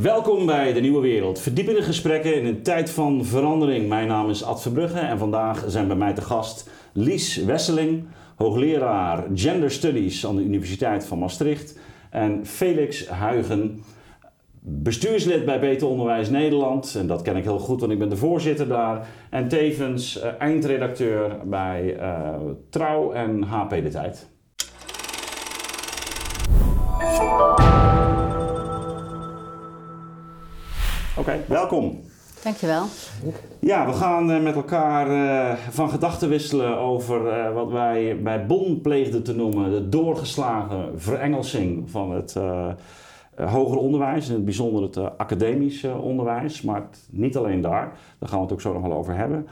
Welkom bij De Nieuwe Wereld. Verdiepende gesprekken in een tijd van verandering. Mijn naam is Ad Verbrugge en vandaag zijn bij mij te gast Lies Wesseling, hoogleraar Gender Studies aan de Universiteit van Maastricht. En Felix Huigen, bestuurslid bij Beter Onderwijs Nederland. En dat ken ik heel goed, want ik ben de voorzitter daar. En tevens eh, eindredacteur bij eh, Trouw en HP De Tijd. Oké, welkom. Dankjewel. Ja, we gaan eh, met elkaar eh, van gedachten wisselen over eh, wat wij bij Bon pleegden te noemen de doorgeslagen verengelsing van het hoger onderwijs, in het bijzonder het academisch onderwijs, maar niet alleen daar, daar gaan we het ook zo nog wel over hebben.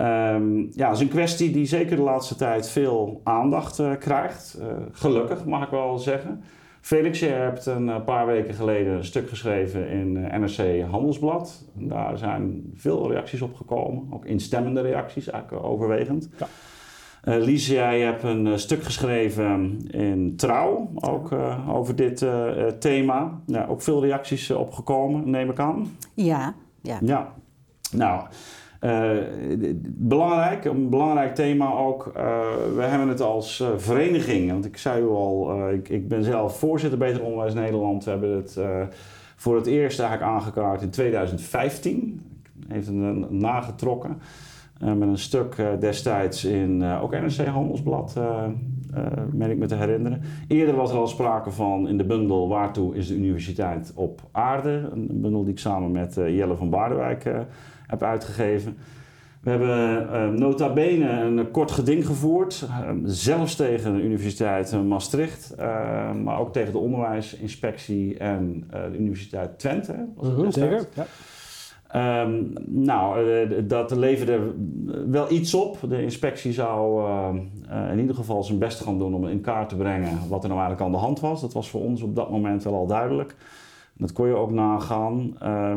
Um, ja, dat is een kwestie die zeker de laatste tijd veel aandacht krijgt. gelukkig mag ik wel zeggen. Felix, je hebt een eh, paar weken geleden een stuk geschreven in eh, NRC Handelsblad. Daar zijn veel reacties op gekomen, ook instemmende reacties eigenlijk overwegend. Ja. Uh, Lies, jij hebt een stuk geschreven in Trouw, ook over dit thema. Ja, ook veel reacties opgekomen, neem ik aan. Ja, ja. Ja, nou, uh, belangrijk, een belangrijk thema ook. Uh, we hebben het als uh, vereniging, want ik zei u al, ik, ik, ben zelf voorzitter Beter Onderwijs Nederland. We hebben het voor het eerst eigenlijk aangekaart in 2015. Heeft een, nagetrokken met een stuk destijds in ook NRC Handelsblad, meen ik me te herinneren. Eerder was er al sprake van in de bundel Waartoe is de universiteit op aarde. Een bundel die ik samen met Jelle van Baardewijk heb uitgegeven. We hebben uh, nota bene een kort geding gevoerd, uh, zelfs tegen de Universiteit Maastricht, uh, maar ook tegen de onderwijsinspectie en de Universiteit Twente. Was mm Zeker, ja. Um, nou, dat leverde wel iets op. De inspectie zou in ieder geval zijn best gaan doen om in kaart te brengen wat er nou eigenlijk aan de hand was. Dat was voor ons op dat moment wel al duidelijk. Dat kon je ook nagaan.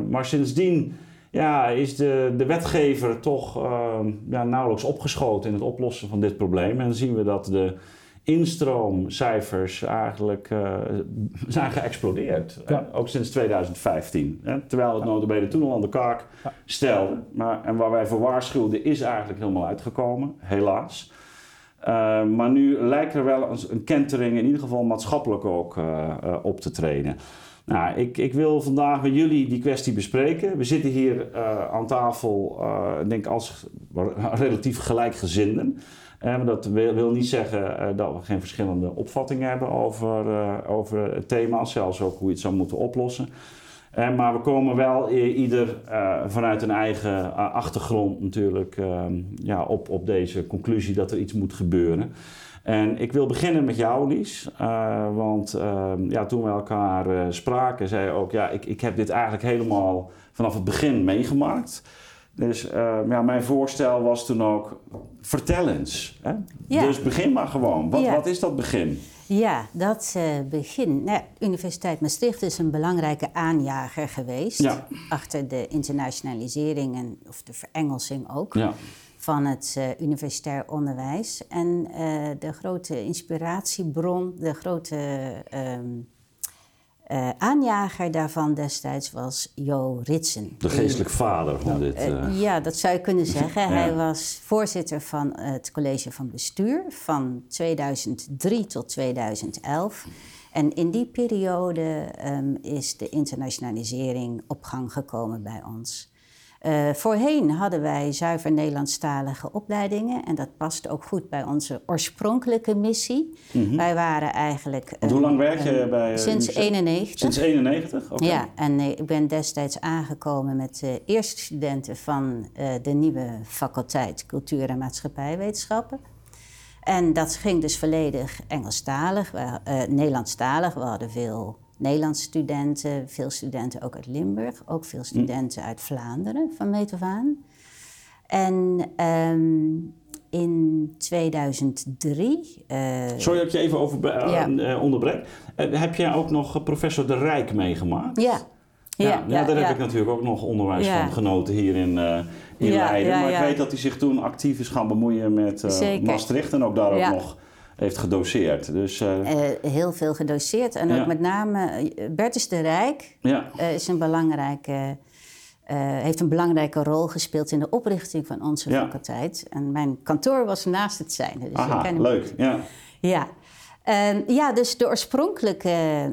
maar sindsdien ja, is de, de wetgever toch uh, ja, nauwelijks opgeschoten in het oplossen van dit probleem. En dan zien we dat de instroomcijfers eigenlijk uh, zijn geëxplodeerd. Ja. Ook sinds 2015. Hè? Terwijl het ja. notabene toen al aan de kaak stelde. Maar, en waar wij voor waarschuwden is eigenlijk helemaal uitgekomen, helaas. Uh, maar nu lijkt er wel een, een kentering, in ieder geval maatschappelijk ook, uh, op te treden. Nou, ik, ik wil vandaag met jullie die kwestie bespreken. We zitten hier uh, aan tafel, uh, denk als relatief gelijkgezinden. Uh, maar dat wil, niet zeggen dat we geen verschillende opvattingen hebben over, over het thema, zelfs ook hoe je het zou moeten oplossen. maar we komen wel ieder vanuit een eigen achtergrond natuurlijk ja, op, op deze conclusie dat er iets moet gebeuren. En ik wil beginnen met jou, Lies. Uh, want uh, ja, toen we elkaar uh, spraken, zei je ook... ja, ik, ik heb dit eigenlijk helemaal vanaf het begin meegemaakt. Dus ja, mijn voorstel was toen ook... vertel eens. Hè? Ja. Dus begin maar gewoon. Wat, ja. wat is dat begin? Ja, dat begin... Nou, Universiteit Maastricht is een belangrijke aanjager geweest... Ja. achter de internationalisering en, of de verengelsing ook... Ja van het uh, universitair onderwijs. En uh, de grote inspiratiebron, de grote um, uh, aanjager daarvan destijds was Jo Ritsen. De geestelijk vader van dit. ja, dat zou je kunnen zeggen. ja. Hij was voorzitter van het college van bestuur van 2003 tot 2011. En in die periode um, is de internationalisering op gang gekomen bij ons. Uh, voorheen hadden wij zuiver Nederlandstalige opleidingen en dat past ook goed bij onze oorspronkelijke missie. Mm -hmm. Wij waren eigenlijk. Want hoe lang werk je bij? Uh, sinds 91. Sinds 91? Okay. Ja, en uh, ik ben destijds aangekomen met de eerste studenten van de nieuwe faculteit Cultuur en Maatschappijwetenschappen. En dat ging dus volledig Engelstalig, Nederlandstalig. We hadden veel Nederlandse studenten, veel studenten ook uit Limburg, ook veel hm. studenten uit Vlaanderen van meet af aan. En um, in 2003. Uh, Sorry dat je even over, uh, ja. uh, onderbrek. heb jij ook nog professor De Rijk meegemaakt? Ja. Ja, ja, ja, daar heb ik natuurlijk ook nog onderwijs van genoten hier in, in Leiden. maar ik weet dat hij zich toen actief is gaan bemoeien met Maastricht en ook daar ook nog heeft gedoseerd. Dus, uh, heel veel gedoseerd. En ook met name Bertus de Rijk ja. is een belangrijke, heeft een belangrijke rol gespeeld in de oprichting van onze faculteit. En mijn kantoor was naast het zijne. Dus Aha, leuk. Ja. ja. Uh, ja, dus de oorspronkelijke,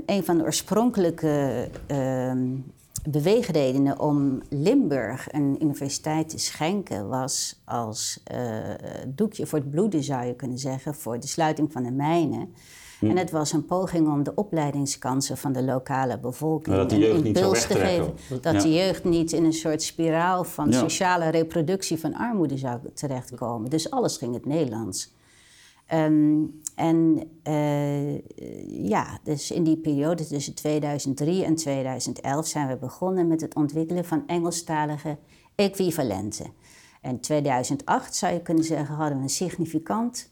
een van de oorspronkelijke ehm, beweegredenen om Limburg een universiteit te schenken was als uh, doekje voor het bloeden, zou je kunnen zeggen, voor de sluiting van de mijnen. Hm. En het was een poging om de opleidingskansen van de lokale bevolking niet impuls te geven. Dat de jeugd niet in een soort spiraal van sociale reproductie van armoede zou terechtkomen. Dus alles ging het Nederlands. Um, en uh, ja, dus in die periode tussen 2003 en 2011 zijn we begonnen met het ontwikkelen van Engelstalige equivalenten. En 2008 zou je kunnen zeggen, hadden we een significant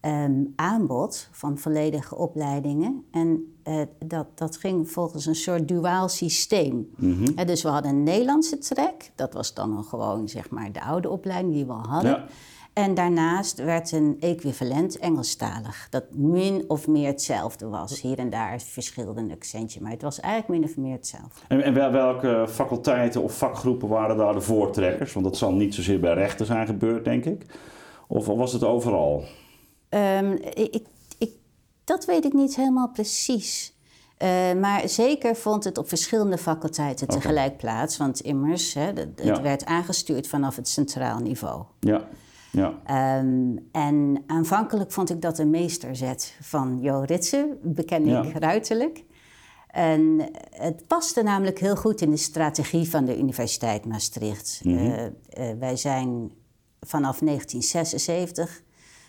um, aanbod van volledige opleidingen. En uh, dat, dat ging volgens een soort duaal systeem. Mm -hmm. dus we hadden een Nederlandse track, dat was dan gewoon zeg maar de oude opleiding die we al hadden. Ja. En daarnaast werd een equivalent Engelstalig, dat min of meer hetzelfde was. Hier en daar verschilde een accentje, maar het was eigenlijk min of meer hetzelfde. En, en welke faculteiten of vakgroepen waren daar de voortrekkers? Want dat zal niet zozeer bij rechten zijn gebeurd, denk ik. Of was het overal? Um, ik, ik, dat weet ik niet helemaal precies. Uh, maar zeker vond het op verschillende faculteiten tegelijk plaats. Want immers, hè, het, het werd aangestuurd vanaf het centraal niveau. Ja. Ja. Um, en aanvankelijk vond ik dat een meesterzet van Jo Ritsen, beken ik ruiterlijk. En het paste namelijk heel goed in de strategie van de Universiteit Maastricht. Mm -hmm. uh, uh, wij zijn vanaf 1976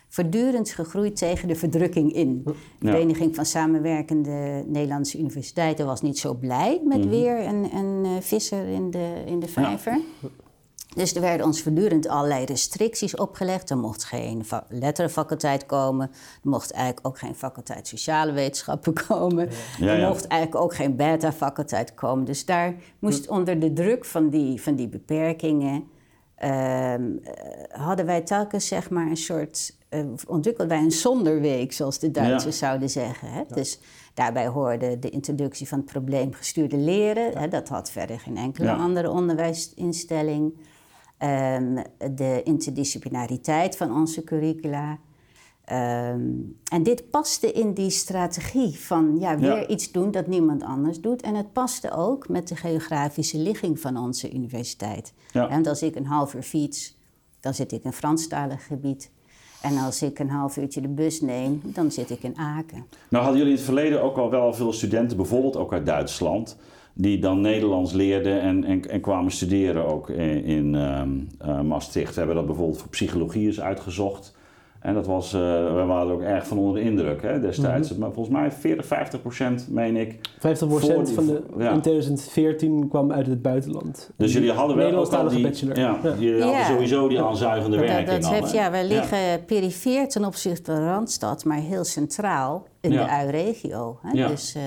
voortdurend gegroeid tegen de verdrukking in. De Vereniging van Samenwerkende Nederlandse Universiteiten was niet zo blij met mm -hmm. weer een, een uh, visser in de, in de vijver. Ja. Dus er werden ons voortdurend allerlei restricties opgelegd. Er mocht geen letterenfaculteit komen. Er mocht eigenlijk ook geen faculteit sociale wetenschappen komen. Er mocht eigenlijk ook geen beta-faculteit komen. Dus daar moest onder de druk van die, van die beperkingen... Uh, hadden wij telkens zeg maar een soort... Uh, ontwikkelden wij een zonderweek, zoals de Duitsers zouden zeggen. Hè? Dus daarbij hoorde de introductie van het probleemgestuurde leren. Hè? Dat had verder geen enkele andere onderwijsinstelling. Um, de interdisciplinariteit van onze curricula. Um, en dit paste in die strategie van ja, weer iets doen dat niemand anders doet. En het paste ook met de geografische ligging van onze universiteit. Ja. Want als ik een half uur fiets, dan zit ik in Franstalig gebied. En als ik een half uurtje de bus neem, dan zit ik in Aken. Nou hadden jullie in het verleden ook al wel veel studenten, bijvoorbeeld ook uit Duitsland die dan Nederlands leerden en, en, en kwamen studeren ook in, in uh, Maastricht. We hebben dat bijvoorbeeld voor psychologie eens uitgezocht. En dat was, uh, we waren ook erg van onder de indruk hè, destijds. Mm -hmm. Maar volgens mij 40, 50 procent, meen ik. 50 procent van de, ja. in 2014 kwam uit het buitenland. Dus jullie hadden wel ook al die, bachelor. Ja, ja. jullie hadden sowieso die aanzuigende werking dat, dat heeft, Ja, we liggen ja. perifeer ten opzichte van Randstad, maar heel centraal in de UI-regio. Dus... Uh,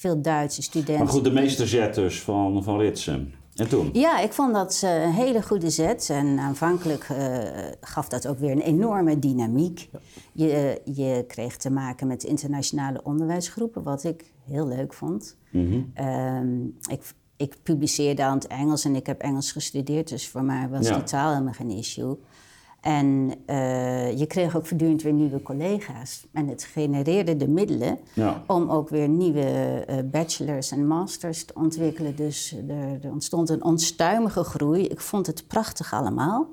veel Duitse studenten. Maar goed, de meesterzet dus van, van Ritsen. En toen? Ja, ik vond dat een hele goede zet. En aanvankelijk uh, gaf dat ook weer een enorme dynamiek. Je, je kreeg te maken met internationale onderwijsgroepen, wat ik heel leuk vond. Mm -hmm. um, ik, ik publiceerde aan het Engels en ik heb Engels gestudeerd, dus voor mij was ja. die taal helemaal geen issue. En uh, je kreeg ook voortdurend weer nieuwe collega's. En het genereerde de middelen ja. om ook weer nieuwe uh, bachelors en masters te ontwikkelen. Dus er, er, ontstond een onstuimige groei. Ik vond het prachtig allemaal.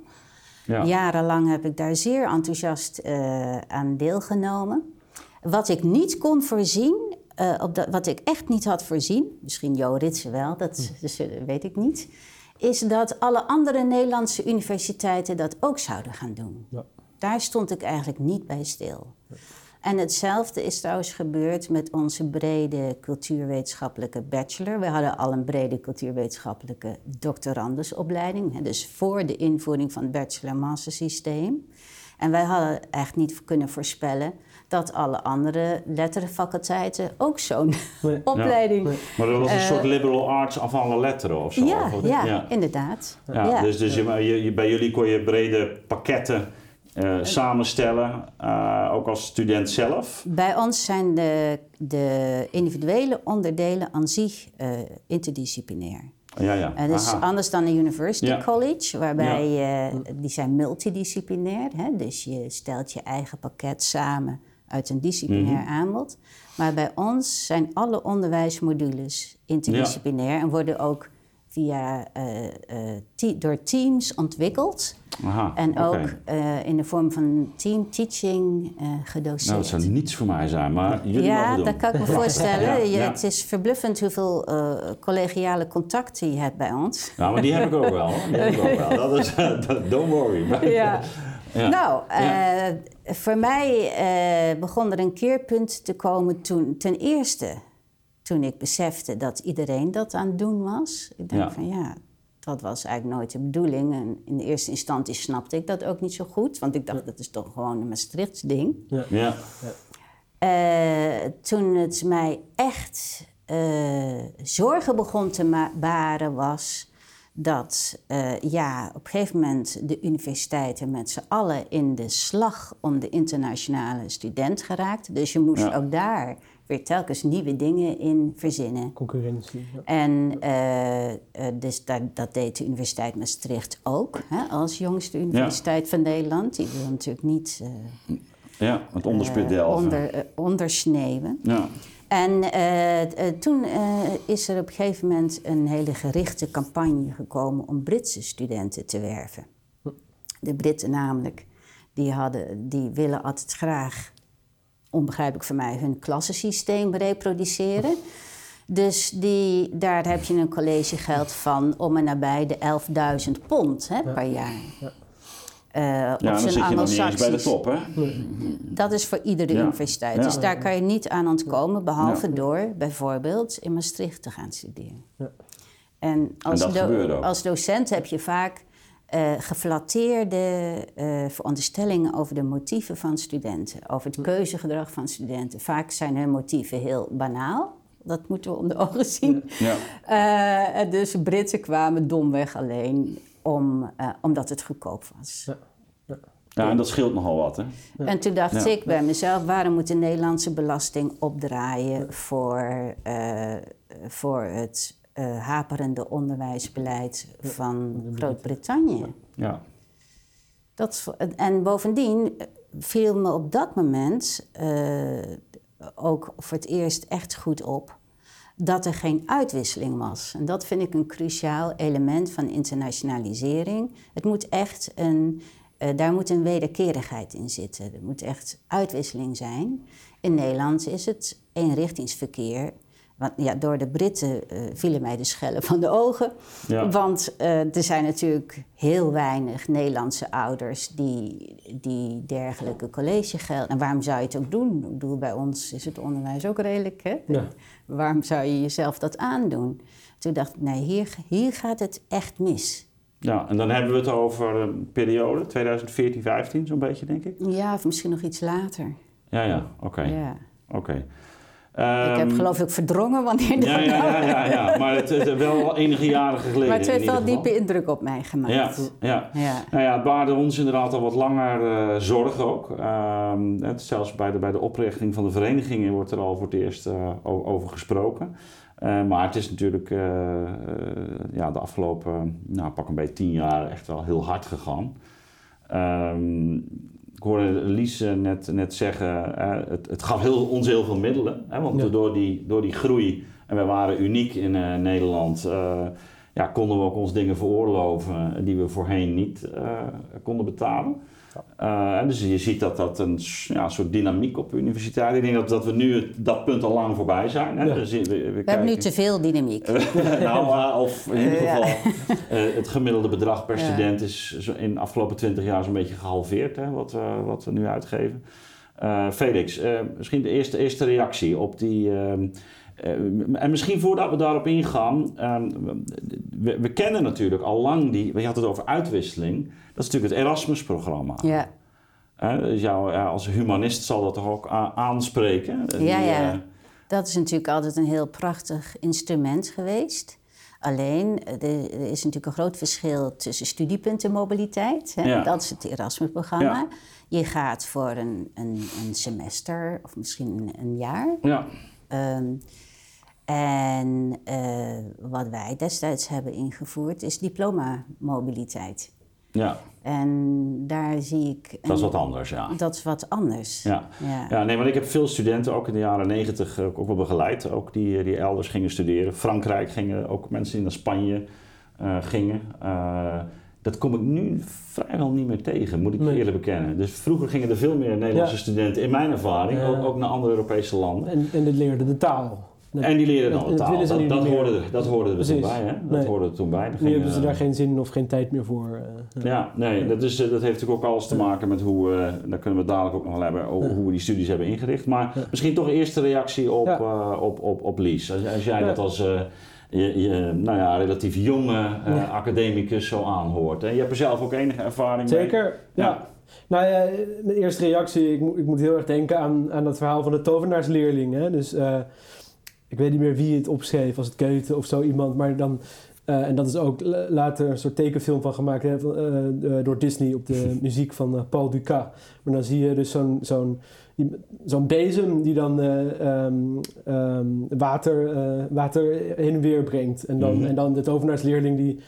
Ja. Jarenlang heb ik daar zeer enthousiast uh, aan deelgenomen. Wat ik niet kon voorzien, op dat, wat ik echt niet had voorzien, misschien Jo Ritsen wel, dat hm. dus, weet ik niet is dat alle andere Nederlandse universiteiten dat ook zouden gaan doen. Ja. Daar stond ik eigenlijk niet bij stil. En hetzelfde is trouwens gebeurd met onze brede cultuurwetenschappelijke bachelor. We hadden al een brede cultuurwetenschappelijke doctorandusopleiding, dus voor de invoering van het bachelor-master systeem. En wij hadden echt niet kunnen voorspellen dat alle andere letterenfaculteiten ook zo'n nee. opleiding... Ja. Maar dat was een uh, soort liberal arts af alle letteren of zo? Ja, of ja, ja. inderdaad. Ja, Dus, dus je, je, bij jullie kon je brede pakketten samenstellen, ook als student zelf? Bij ons zijn de, de individuele onderdelen aan zich interdisciplinair. Ja, ja. Het is anders dan een university college, waarbij die zijn multidisciplinair. Hè? Dus je stelt je eigen pakket samen uit een disciplinair mhm. aanbod. Maar bij ons zijn alle onderwijsmodules interdisciplinair en worden ook via, uh, door teams ontwikkeld. Aha, en ook uh, in de vorm van team teaching gedoseerd. Nou, dat zou niets voor mij zijn, maar jullie Ja, dat kan ik me voorstellen. ja, Het is verbluffend hoeveel collegiale contacten je hebt bij ons. Nou, maar die heb ik ook wel. Die heb ik ook wel. Dat is, don't worry. ja. Nou, voor mij begon er een keerpunt te komen toen ten eerste toen ik besefte dat iedereen dat aan het doen was. Ik denk van ja, dat was eigenlijk nooit de bedoeling. En in de eerste instantie snapte ik dat ook niet zo goed, want ik dacht dat is toch gewoon een Maastrichts ding. Ja. ja. Uh, toen het mij echt uh, zorgen begon te baren was dat uh, ja, op een gegeven moment de universiteiten met z'n allen in de slag om de internationale student geraakt. Dus je moest ook daar weer telkens nieuwe dingen in verzinnen. Concurrentie. Ja. En uh, dus dat, dat, deed de Universiteit Maastricht ook, hè, als jongste universiteit van Nederland. Die wil natuurlijk niet uh, ja, het onderspit delven. Onder, ondersneeuwen. Ja. En toen is er op een gegeven moment een hele gerichte campagne gekomen om Britse studenten te werven. De Britten namelijk, die, hadden, die willen altijd graag onbegrijpelijk voor mij, hun klassensysteem reproduceren. Dus die, daar heb je een collegegeld van om en nabij de 11.000 pond hè, per jaar. Ja. Uh, ja, dan zit je nog niet eens bij de top, hè? Dat is voor iedere universiteit. Dus daar kan je niet aan ontkomen, behalve door bijvoorbeeld in Maastricht te gaan studeren. En als, en als docent heb je vaak uh, geflatteerde uh, veronderstellingen over de motieven van studenten, over het keuzegedrag van studenten. Vaak zijn hun motieven heel banaal. Dat moeten we om de ogen zien. Ja. Uh, dus Britten kwamen domweg alleen om, omdat het goedkoop was. Ja. Ja, en dat scheelt nogal wat, hè? En toen dacht ik bij mezelf, waarom moet de Nederlandse belasting opdraaien voor, voor het uh, haperende onderwijsbeleid van Groot-Brittannië. Ja. Dat, en bovendien viel me op dat moment uh, ook voor het eerst echt goed op dat er geen uitwisseling was. En dat vind ik een cruciaal element van internationalisering. Het moet echt een, uh, daar moet een wederkerigheid in zitten. Er moet echt uitwisseling zijn. In Nederland is het eenrichtingsverkeer want ja, door de Britten uh, vielen mij de schellen van de ogen. Want uh, er zijn natuurlijk heel weinig Nederlandse ouders die, die dergelijke collegegeld. En waarom zou je het ook doen? Ik bedoel, bij ons is het onderwijs ook redelijk. Hè? Ja. Waarom zou je jezelf dat aandoen? Toen dacht ik, nee, hier, hier gaat het echt mis. Ja, en dan hebben we het over een periode, 2014, 15 zo'n beetje, denk ik? Ja, of misschien nog iets later. Ja, ja, oké. Ja. Oké ik heb ehm, geloof ik verdrongen wanneer dat ja, ja, ja, ja, ja, maar het is wel enige jaren geleden. Maar het heeft wel diepe indruk op mij gemaakt. Ja, ja. ja. Nou ja, het baarde ons inderdaad al wat langer uh, zorg ook. Um, het, zelfs bij de, bij de oprichting van de verenigingen wordt er al voor het eerst uh, over gesproken. Uh, maar het is natuurlijk ja, de afgelopen, nou pak een beetje tien jaar echt wel heel hard gegaan. Um, ik hoorde Lies net, net zeggen, het, het, gaf heel, ons heel veel middelen. Hè, want door, die, door die groei, en we waren uniek in uh, Nederland, uh, ja, konden we ook ons dingen veroorloven die we voorheen niet uh, konden betalen. Uh, dus je ziet dat dat een ja, soort dynamiek op universiteit. Ik denk dat, dat we nu dat punt al lang voorbij zijn. Hè? Ja. Dus we, we, we hebben nu te veel dynamiek. nou, uh, of in ieder geval, uh, het gemiddelde bedrag per student is in de afgelopen twintig jaar zo'n beetje gehalveerd, hè, wat, wat we nu uitgeven. Felix, misschien de eerste, eerste reactie op die. Ehm, en misschien voordat we daarop ingaan, ehm, we, we, kennen natuurlijk al lang die, je had het over uitwisseling. Dat is natuurlijk het Erasmus-programma. Ja. dus jou, als humanist zal dat toch ook aanspreken? ja, ja. Eh, dat is natuurlijk altijd een heel prachtig instrument geweest. Alleen, er is natuurlijk een groot verschil tussen studiepuntenmobiliteit. Hè? Dat is het Erasmus-programma. Je gaat voor een, een, een, semester of misschien een, jaar. Ja. Ehm, en uh, wat wij destijds hebben ingevoerd is diploma-mobiliteit. Ja. En daar zie ik... dat is wat anders, ja. Dat is wat anders. Ja. ja. Ja. nee, want ik heb veel studenten ook in de jaren negentig ook wel begeleid. Ook die, die elders gingen studeren. Frankrijk gingen, ook mensen die naar Spanje uh, gingen. Uh, dat kom ik nu vrijwel niet meer tegen, moet ik nee. eerlijk bekennen. Dus vroeger gingen er veel meer Nederlandse studenten, in mijn ervaring, ook, ook, naar andere Europese landen. En, en dit leerde de taal en die leren dan de taal. Dat, dat, hoorde, dat hoorde er toen bij. Hè? Dat hoorde er toen bij. Nu hebben ze daar geen zin of geen tijd meer voor. Uh, ja, nee, Dat, is, dat heeft natuurlijk ook alles te maken met hoe, uh, daar kunnen we dadelijk ook nog wel hebben, hoe we die studies hebben ingericht. Maar misschien toch een eerste reactie op, op, op, op Lies. Als, als jij dat als je, je, nou ja, relatief jonge academicus zo aanhoort. En je hebt er zelf ook enige ervaring Zeker, mee. Zeker, ja. Nou ja, mijn eerste reactie, ik, ik moet heel erg denken aan, aan dat verhaal van de tovenaarsleerling. Hè? Dus ik weet niet meer wie het opschreef, als het Keuten of zo iemand, maar dan. Uh, en dat is ook later een soort tekenfilm van gemaakt hè, uh, door Disney op de muziek van Paul Dukas. Maar dan zie je dus zo'n zo'n zo'n bezem die dan um, um, water, water heen en weer brengt. En dan, mm -hmm. en dan de tovenaarsleerling die,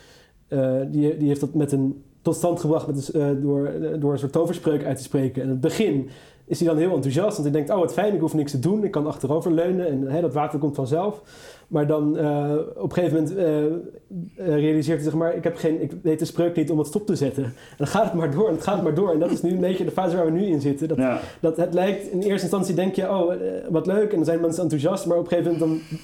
die, die heeft dat met een, tot stand gebracht met een, door, door een soort toverspreuk uit te spreken. En het begin is hij dan heel enthousiast. Want hij denkt, oh wat fijn, ik hoef niks te doen. Ik kan achterover leunen en hè, dat water komt vanzelf. Maar dan uh, op een gegeven moment uh, realiseert hij zich maar, ik, heb geen, ik weet de spreuk niet om het stop te zetten. En dan gaat het maar door en het gaat maar door. En dat is nu een beetje de fase waar we nu in zitten. Dat, dat het lijkt, in eerste instantie denk je, oh wat leuk. En dan zijn mensen enthousiast. Maar op een gegeven moment dan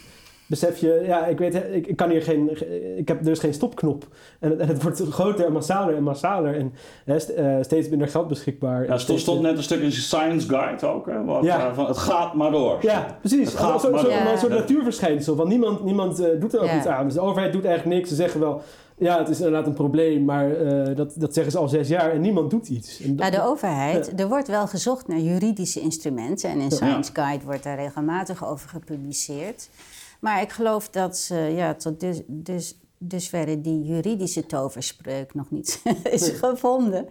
besef je, ja, ik weet, ik, ik kan hier geen, ik heb dus geen stopknop. En het, en het wordt groter en massaler en massaler en hè, uh, steeds minder geld beschikbaar. Ja, er stond, stond net een stuk in Science Guide ook, hè, wat, ja. uh, van het gaat maar door. Ja, precies. Het gaat zo, maar zo, ja. Een soort natuurverschijnsel, want niemand, niemand uh, doet er ook ja. iets aan. Dus de overheid doet eigenlijk niks. Ze zeggen wel, ja, het is inderdaad een probleem, maar uh, dat, dat zeggen ze al zes jaar en niemand doet iets. En dat, ja, de overheid, er wordt wel gezocht naar juridische instrumenten en in Science Guide wordt daar regelmatig over gepubliceerd. Maar ik geloof dat ze ja, tot dus, dus, dusverre die juridische toverspreuk nog niet is gevonden.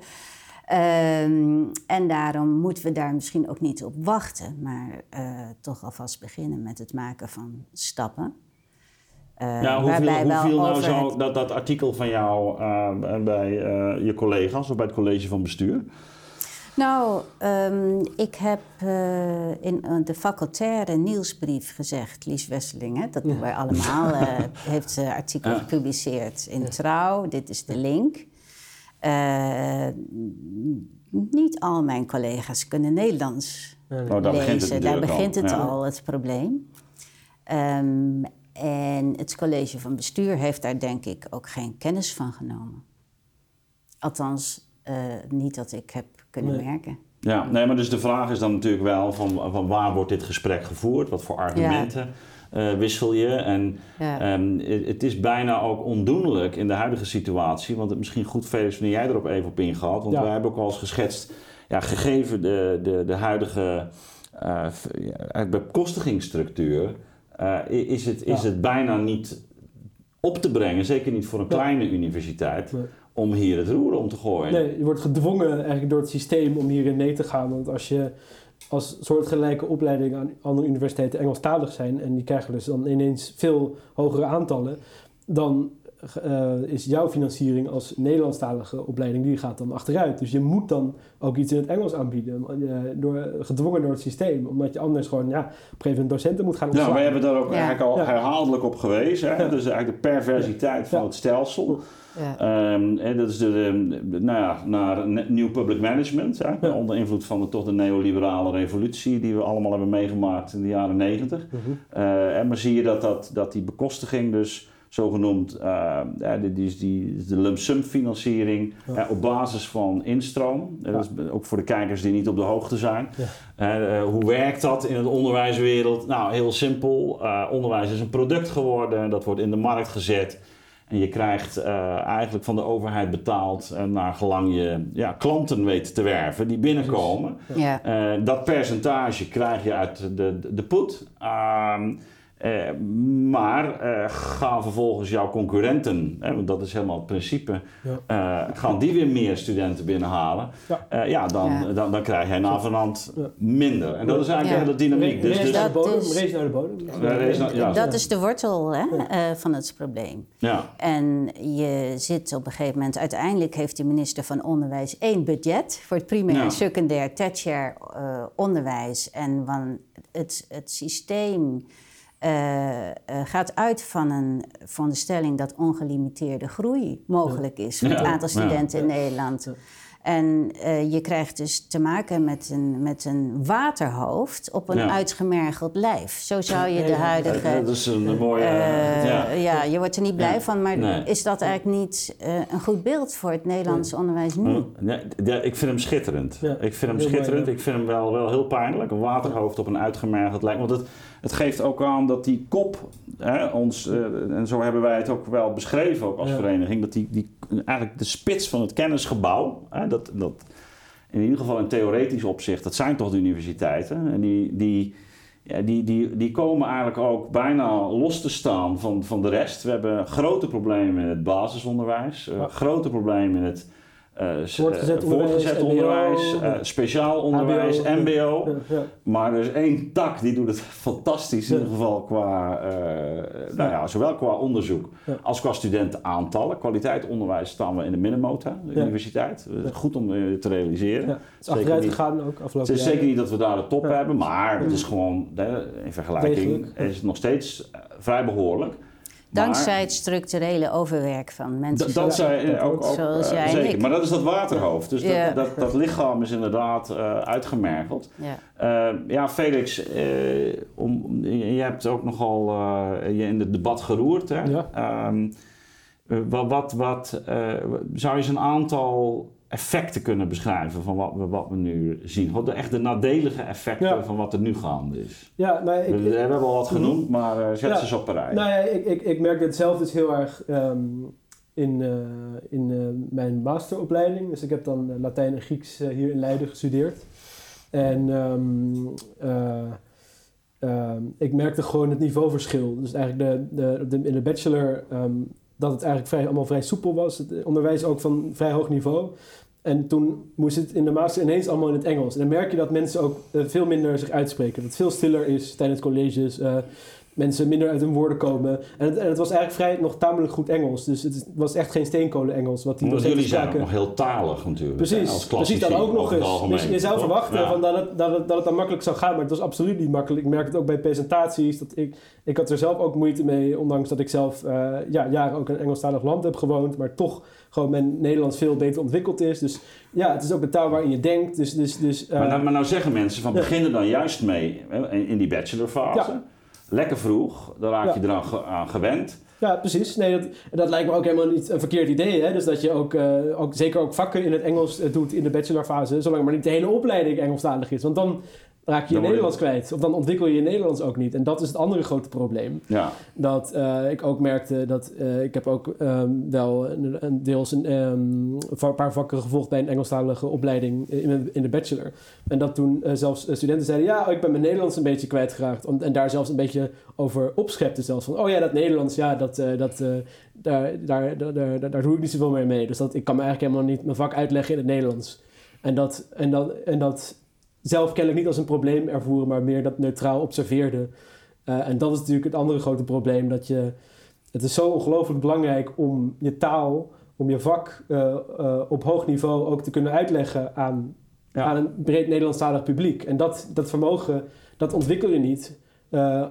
Um, en daarom moeten we daar misschien ook niet op wachten, maar uh, toch alvast beginnen met het maken van stappen. Uh, ja, hoe viel, hoe viel nou zo dat, dat artikel van jou uh, bij je collega's of bij het college van bestuur? Nou, um, ik heb uh, in uh, de facultaire nieuwsbrief gezegd, Lies Wesseling, hè, dat doen wij allemaal, uh, heeft ze artikel ja. gepubliceerd in Trouw. Dit is de link. niet al mijn collega's kunnen Nederlands oh, daar lezen. Begint het daar begint het al, het probleem. Um, en het college van bestuur heeft daar denk ik ook geen kennis van genomen. Althans, niet dat ik heb kunnen merken. Ja, nee, maar dus de vraag is dan natuurlijk wel van, van waar wordt dit gesprek gevoerd? Wat voor argumenten ja. uh, wissel je? En ja. um, het is bijna ook ondoenlijk in de huidige situatie. Want het misschien goed, Felix, wanneer jij erop even op ingaat. Want ja. wij hebben ook al eens geschetst, ja, gegeven de, de, de huidige uh, bekostigingsstructuur... Uh, is, het, is het bijna niet op te brengen, zeker niet voor een kleine universiteit... Om hier het roer om te gooien. Nee, je wordt gedwongen eigenlijk door het systeem om hierin mee te gaan. Want als je als soortgelijke opleidingen aan andere universiteiten Engelstalig zijn en die krijgen dus dan ineens veel hogere aantallen, dan uh, is jouw financiering als Nederlandstalige opleiding, die gaat dan achteruit. Dus je moet dan ook iets in het Engels aanbieden, uh, door, gedwongen door het systeem. Omdat je anders gewoon ja, op een gegeven moment docenten moet gaan opslaan. Ja, wij hebben daar ook eigenlijk al herhaaldelijk op geweest. Hè? Dus eigenlijk de perversiteit van het stelsel. Ja. Um, en dat is de, de, nou ja, naar nieuw public management, hè, onder invloed van de, toch de neoliberale revolutie die we allemaal hebben meegemaakt in de jaren negentig. Uh -huh. uh, maar zie je dat, dat, dat die bekostiging dus zogenoemd, uh, die, die, die, de lump sum financiering ja. op basis van instroom. Ja. Dat is ook voor de kijkers die niet op de hoogte zijn. Ja. Uh, hoe werkt dat in het onderwijswereld? Nou, heel simpel. Onderwijs is een product geworden, dat wordt in de markt gezet. En je krijgt eigenlijk van de overheid betaald naar gelang je ja, klanten weet te werven die binnenkomen. dat percentage krijg je uit de, de, de put. Eh, maar eh, gaan vervolgens jouw concurrenten, hè, want dat is helemaal het principe, Ja. eh, gaan die weer meer studenten binnenhalen, Ja. ja, ja, dan, Ja. Dan, dan krijg navenant Ja. minder. En dat is eigenlijk Ja. de hele dynamiek. Dus, race, dus, naar de Dat bodem, is- race naar de bodem. Ja, race naar- ja. Dat is de wortel hè, eh, van het probleem. ja. En je zit op een gegeven moment, uiteindelijk heeft de minister van Onderwijs één budget voor het primair, Ja. secundair, tertiair eh, onderwijs. En van het, het systeem eh, eh, gaat uit van een veronderstelling dat ongelimiteerde groei mogelijk is voor het Ja. aantal studenten in Nederland. En eh, je krijgt dus te maken met een, met een waterhoofd op een Ja. uitgemergeld lijf. Zo zou je de Ja, huidige. Dat is een mooie... Eh, ja. ja. je wordt er niet blij Ja. van, maar Nee. is dat eigenlijk niet eh, een goed beeld voor het Nederlandse onderwijs nu? Ja, ja, ik vind hem schitterend. Ja, ik vind hem heel mooi, schitterend. ja. Ik vind hem wel, wel heel pijnlijk. Een waterhoofd op een uitgemergeld lijk. Want het, het geeft ook aan dat die kop, hè, ons, eh, en zo hebben wij het ook wel beschreven ook als Ja. vereniging, dat die, die eigenlijk de spits van het kennisgebouw, hè, dat, dat in ieder geval in theoretisch opzicht, dat zijn toch de universiteiten. En die, die, ja, die, die, die komen eigenlijk ook bijna los te staan van, van de rest. We hebben grote problemen in het basisonderwijs, eh, grote problemen in het eh, Voortgezet eh, onderwijs, voortgezet onderwijs, eh, speciaal onderwijs, HBO. MBO. Ja, ja. Maar er is één tak die doet het fantastisch, in ieder geval qua, nou ja, zowel qua onderzoek als qua studentenaantallen. Kwaliteit onderwijs staan we in de midnennota, de universiteit. Goed om te realiseren. Het is Zeker achteruit niet. gegaan ook afgelopen Het is jaren. zeker niet dat we daar de top hebben, maar het is gewoon, in vergelijking, Degelijk. is het nog steeds vrij behoorlijk. Dankzij het structurele overwerk van mensen. Dat dat ook, Zoals eh, jij en zeker. ik. Maar dat is dat waterhoofd. Dus Ja. dat, dat, dat lichaam is inderdaad eh, uitgemergeld. ja. Eh, ja, Felix, eh, om, je hebt ook nogal eh, je in het debat geroerd. Hè? Ja. Ehm, eh, wat, wat, wat eh, zou je eens een aantal effecten kunnen beschrijven van wat we, wat we nu zien? Wat de, echt de nadelige effecten Ja. van wat er nu gaande is. Ja, nou, ik, we, we hebben wel wat genoemd, maar eh, zet Ja. ze eens op een rij. Nou ja, ik, ik, ik merk het zelf dus heel erg ehm, in, eh, in eh, mijn masteropleiding. Dus ik heb dan Latijn en Grieks hier in Leiden gestudeerd. En ehm, eh, ehm, ik merkte gewoon het niveauverschil. Dus eigenlijk de, de, de- in de bachelor dat het eigenlijk vrij, allemaal vrij soepel was. Het onderwijs ook van vrij hoog niveau. En toen moest het in de master ineens allemaal in het Engels. En dan merk je dat mensen ook eh, veel minder zich uitspreken. Dat het veel stiller is tijdens colleges. eh, mensen minder uit hun woorden komen. En het, en het was eigenlijk vrij nog tamelijk goed Engels. Dus het was echt geen steenkolen Engels. Wat die jullie zijn ook nog heel talig natuurlijk. Precies, als precies dat klassici ook nog eens. Dus je zou verwachten Ja. van dat, het, dat, het, dat het dan makkelijk zou gaan, maar het was absoluut niet makkelijk. Ik merk het ook bij presentaties. Dat ik, ik had er zelf ook moeite mee, ondanks dat ik zelf eh, ja, jaren ook in een Engelstalig land heb gewoond, maar toch gewoon mijn Nederlands veel beter ontwikkeld is. Dus ja, het is ook de taal waarin je denkt. Dus, dus, dus, eh, Maar, nou, maar nou zeggen mensen van Ja. begin er dan juist mee hè, in, in die bachelorfase. Ja. Lekker vroeg, dan raak je Ja. eraan ge- aan gewend. Ja, precies. Nee, dat, dat lijkt me ook helemaal niet een verkeerd idee. Hè? Dus dat je ook, eh, ook zeker ook vakken in het Engels eh, doet in de bachelorfase, zolang maar niet de hele opleiding Engelstalig is. Want dan raak je je Nederlands kwijt. Of dan ontwikkel je je Nederlands ook niet. En dat is het andere grote probleem. Ja. Dat eh, ik ook merkte dat eh, ik heb ook ehm, wel een, een deels een, ehm, een paar vakken gevolgd bij een Engelstalige opleiding in, mijn- in de bachelor. En dat toen eh, zelfs eh, studenten zeiden, ja, ik ben mijn Nederlands een beetje kwijtgeraakt. Om- En daar zelfs een beetje over opschepten zelfs. Van, oh ja, dat Nederlands, ja, dat, eh, dat, eh, daar, daar, daar, daar, daar doe ik niet zoveel meer mee. Dus dat, ik kan me eigenlijk helemaal niet mijn vak uitleggen in het Nederlands. En dat, en dat, en dat zelf kennelijk niet als een probleem ervoeren, maar meer dat neutraal observeerde. Eh, en dat is natuurlijk het andere grote probleem. Dat je, het is zo ongelooflijk belangrijk om je taal, om je vak eh, eh, op hoog niveau ook te kunnen uitleggen aan, Ja. aan een breed Nederlandstalig publiek. En dat, dat vermogen, dat ontwikkel je niet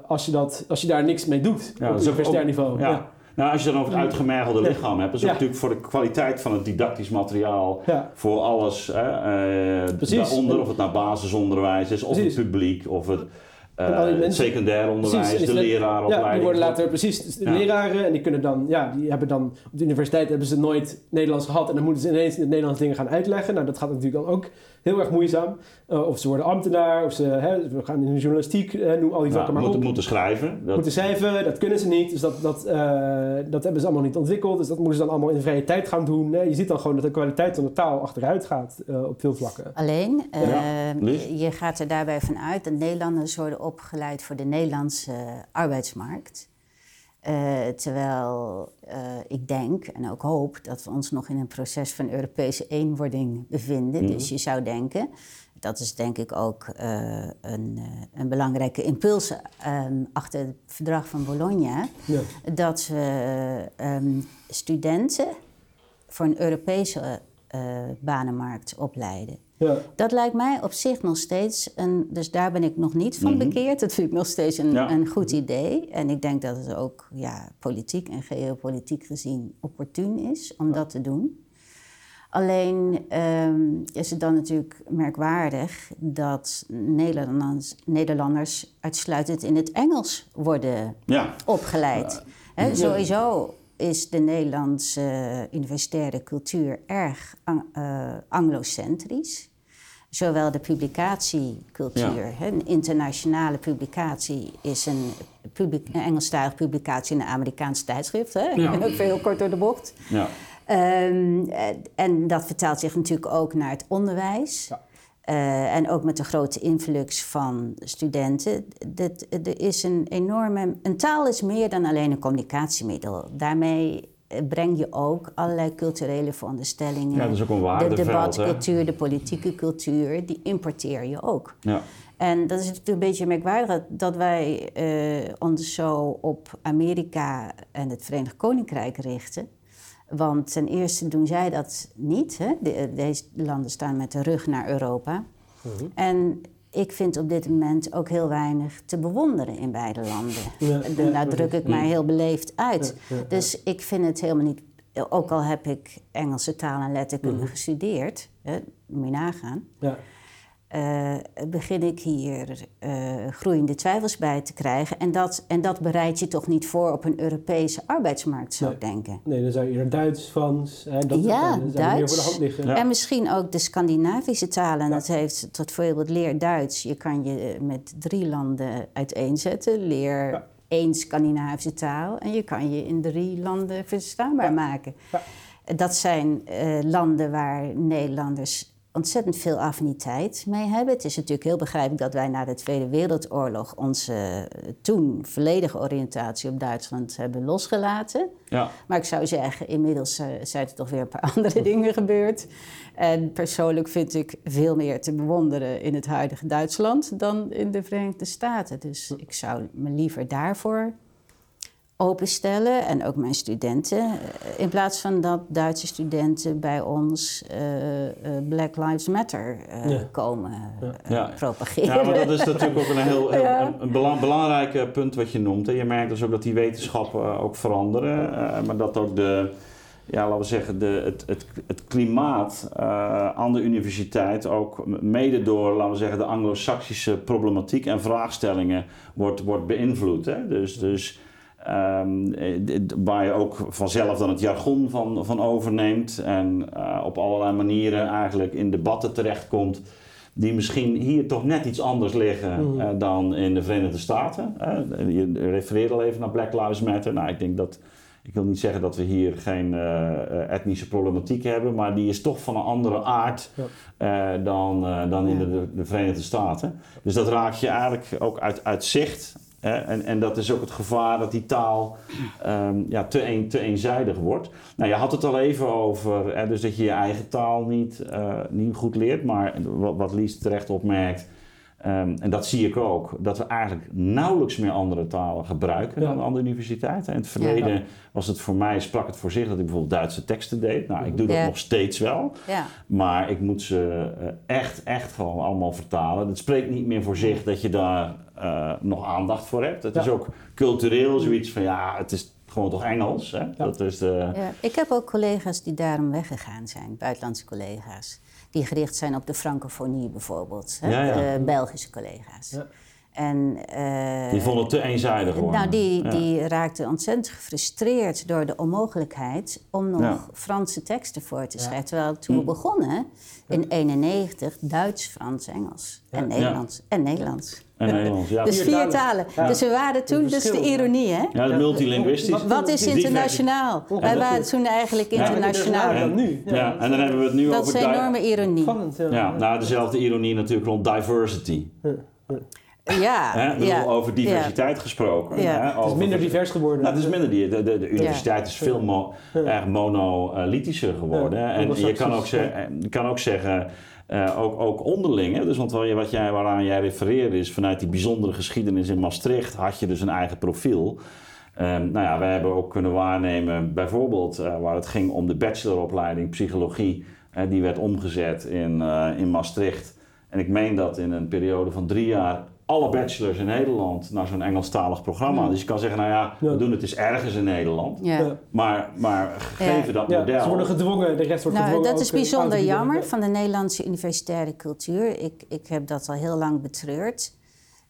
als, je dat, als je daar niks mee doet Ja, op universitair niveau. Ja. Nou, als je dan over het uitgemergelde lichaam hebt, is Ja. natuurlijk voor de kwaliteit van het didactisch materiaal, Ja. voor alles hè, eh, daaronder, of het nou basisonderwijs is, of Precies. het publiek, of het eh, secundair onderwijs, Precies, de leraaropleiding. Ja, die worden later precies de Ja. leraren en die kunnen dan, ja, die hebben dan op de universiteit hebben ze nooit Nederlands gehad en dan moeten ze ineens in het Nederlands dingen gaan uitleggen. Nou, dat gaat natuurlijk dan ook heel erg moeizaam. Eh, of ze worden ambtenaar, of ze hè, we gaan in de journalistiek, eh, noem al die Ja, vakken maar moeten, op. moeten schrijven. Dat, Moeten schrijven, dat kunnen ze niet. Dus dat, dat, eh, dat hebben ze allemaal niet ontwikkeld. Dus dat moeten ze dan allemaal in de vrije tijd gaan doen. Nee, je ziet dan gewoon dat de kwaliteit van de taal achteruit gaat eh, op veel vlakken. Alleen, Ja, je gaat er daarbij vanuit dat Nederlanders worden opgeleid voor de Nederlandse arbeidsmarkt. Uh, terwijl uh, ik denk en ook hoop dat we ons nog in een proces van Europese eenwording bevinden. Dus je zou denken, dat is denk ik ook uh, een, een, belangrijke impuls um, achter het verdrag van Bologna, ja. dat we um, studenten voor een Europese banenmarkt opleiden. Ja. Dat lijkt mij op zich nog steeds een. Dus daar ben ik nog niet van mhm. bekeerd. Dat vind ik nog steeds een, een goed idee. En ik denk dat het ook ja, politiek en geopolitiek gezien opportun is om dat te doen. Alleen um, is het dan natuurlijk merkwaardig dat Nederlanders, Nederlanders uitsluitend in het Engels worden opgeleid. He, sowieso is de Nederlandse universitaire cultuur erg uh, anglocentrisch zowel de publicatiecultuur, ja. een internationale publicatie is een, Engelstalige publicatie in een Amerikaans tijdschrift, hè? Ja. even heel kort door de bocht. Ja. Um, en dat vertaalt zich natuurlijk ook naar het onderwijs. Ja. Uh, en ook met de grote influx van studenten. Dat, er is een enorme. Een taal is meer dan alleen een communicatiemiddel. Daarmee breng je ook allerlei culturele veronderstellingen. Ja, dat is ook een waardeveld. De debatcultuur, de politieke cultuur, die importeer je ook. Ja. En dat is natuurlijk een beetje merkwaardig dat wij uh, ons zo op Amerika en het Verenigd Koninkrijk richten. Want ten eerste doen zij dat niet. Hè? deze landen staan met de rug naar Europa. Mhm. En ik vind op dit moment ook heel weinig te bewonderen in beide landen. Ja, Daar druk ik mij heel beleefd uit. dus ik vind het helemaal niet. Ook al heb ik Engelse taal en letterkunde mhm. gestudeerd, hè, moet je nagaan. Ja uh, begin ik hier uh, groeiende twijfels bij te krijgen. En dat, en dat bereid je toch niet voor op een Europese arbeidsmarkt, zou ik denken. Nee, dan zou je eerder Duits, Frans... Hè, dat ja, dan Duits. Voor de hand liggen. En misschien ook de Scandinavische talen. Dat heeft tot voorbeeld leer Duits. Je kan je eh, met drie landen uiteenzetten. Leer één Scandinavische taal. En je kan je in drie landen verstaanbaar maken. Dat zijn uh, landen waar Nederlanders ontzettend veel affiniteit mee hebben. Het is natuurlijk heel begrijpelijk dat wij na de Tweede Wereldoorlog onze eh, toen volledige oriëntatie op Duitsland hebben losgelaten. Ja. Maar ik zou zeggen, inmiddels uh, zijn er toch weer een paar andere dingen gebeurd. En persoonlijk vind ik veel meer te bewonderen in het huidige Duitsland dan in de Verenigde Staten. Dus ik zou me liever daarvoor openstellen en ook mijn studenten. Eh, in plaats van dat Duitse studenten bij ons uh, uh, Black Lives Matter uh, komen ja. propageren. Ja, maar dat is natuurlijk ook een heel, heel een belangrijk punt wat je noemt. Hè. Je merkt dus ook dat die wetenschappen ook veranderen, maar dat ook de ja, laten we zeggen, de, het, het, het klimaat aan de universiteit ook mede door, laten we zeggen, de anglo-saxische problematiek en vraagstellingen wordt, wordt beïnvloed. Hè? Dus, dus Um, waar je ook vanzelf dan het jargon van, van overneemt en uh, op allerlei manieren eigenlijk in debatten terechtkomt die misschien hier toch net iets anders liggen uh, dan in de Verenigde Staten. Uh, je refereert al even naar Black Lives Matter. Nou, ik denk dat, ik wil niet zeggen dat we hier geen etnische problematiek hebben, maar die is toch van een andere aard dan, dan in de, de, Verenigde Staten. Dus dat raak je eigenlijk ook uit, uit zicht en, en dat is ook het gevaar dat die taal um, ja, te, een, te eenzijdig wordt. Nou, je had het al even over, hè, dus dat je je eigen taal niet, uh, niet goed leert. Maar wat, wat Lies terecht opmerkt, um, en dat zie ik ook, dat we eigenlijk nauwelijks meer andere talen gebruiken dan andere universiteiten. In het verleden was het voor mij, sprak het voor zich dat ik bijvoorbeeld Duitse teksten deed. Nou, ik doe dat nog steeds wel. Maar ik moet ze uh, echt, echt gewoon allemaal vertalen. Het spreekt niet meer voor zich dat je daar uh, nog aandacht voor hebt. Het is ook cultureel zoiets van ja, het is gewoon toch Engels. Hè? Dat is de... ja, ik heb ook collega's die daarom weggegaan zijn, buitenlandse collega's. Die gericht zijn op de francofonie bijvoorbeeld, hè? Belgische collega's. En, uh, die vonden het te eenzijdig worden. Nou, die, die raakten ontzettend gefrustreerd door de onmogelijkheid om nog Franse teksten voor te schrijven. Terwijl toen we hm. begonnen, in 91, Duits, Frans, Engels en Nederlands. En Nederlands. En Nederlands, ja. Dus vier talen. Dus we waren toen, dus de ironie, hè? Ja, multilinguistisch. Wat is internationaal? Wij waren toen eigenlijk internationaal. Ja, en, nu. Ja, en dan hebben we het nu dat over... Dat is enorme ironie. Ja, nou, dezelfde ironie natuurlijk rond diversity. Ja, Hè? Bedoel, ja. over diversiteit gesproken. Ja. Hè? Het Het is minder divers geworden. Nou, het is minder. Die, de, de, de universiteit is veel mo monolithischer geworden. En je kan ook, zeggen, je kan ook zeggen, eh, ook, ook onderling. Hè? Dus want wat, jij, waaraan jij refereerde is vanuit die bijzondere geschiedenis in Maastricht had je dus een eigen profiel. Ehm, nou ja, wij hebben ook kunnen waarnemen, bijvoorbeeld eh, waar het ging om de bacheloropleiding psychologie, eh, die werd omgezet in, in Maastricht. En ik meen dat in een periode van drie jaar alle bachelors in Nederland naar zo'n Engelstalig programma. Dus je kan zeggen, nou ja, we doen het eens ergens in Nederland. Ja. Maar, maar gegeven Ja. dat Ja, model. ze worden gedwongen, de rest wordt Nou, gedwongen. dat is eh, bijzonder jammer van de Nederlandse universitaire cultuur. Ik, ik heb dat al heel lang betreurd.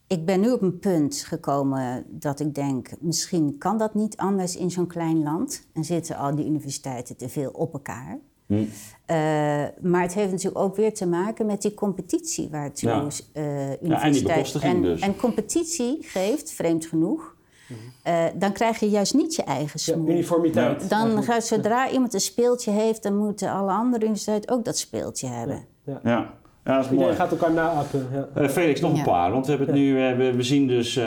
Ik ben nu op een punt gekomen dat ik denk, misschien kan dat niet anders in zo'n klein land. En zitten al die universiteiten te veel op elkaar. Hm. Eh, maar het heeft natuurlijk ook weer te maken met die competitie waartoe Ja. eh die universiteit... bekostiging en, dus. en competitie geeft, vreemd genoeg, eh, dan krijg je juist niet je eigen Ja, smoel. uniformiteit. Dan zodra iemand een speeltje heeft, dan moeten alle andere universiteiten ook dat speeltje hebben. Ja. ja, dat is mooi. Iedereen gaat elkaar naapen. Ja. Eh, Felix, nog een Ja. paar. Want we hebben het nu, eh, we, we zien dus, eh,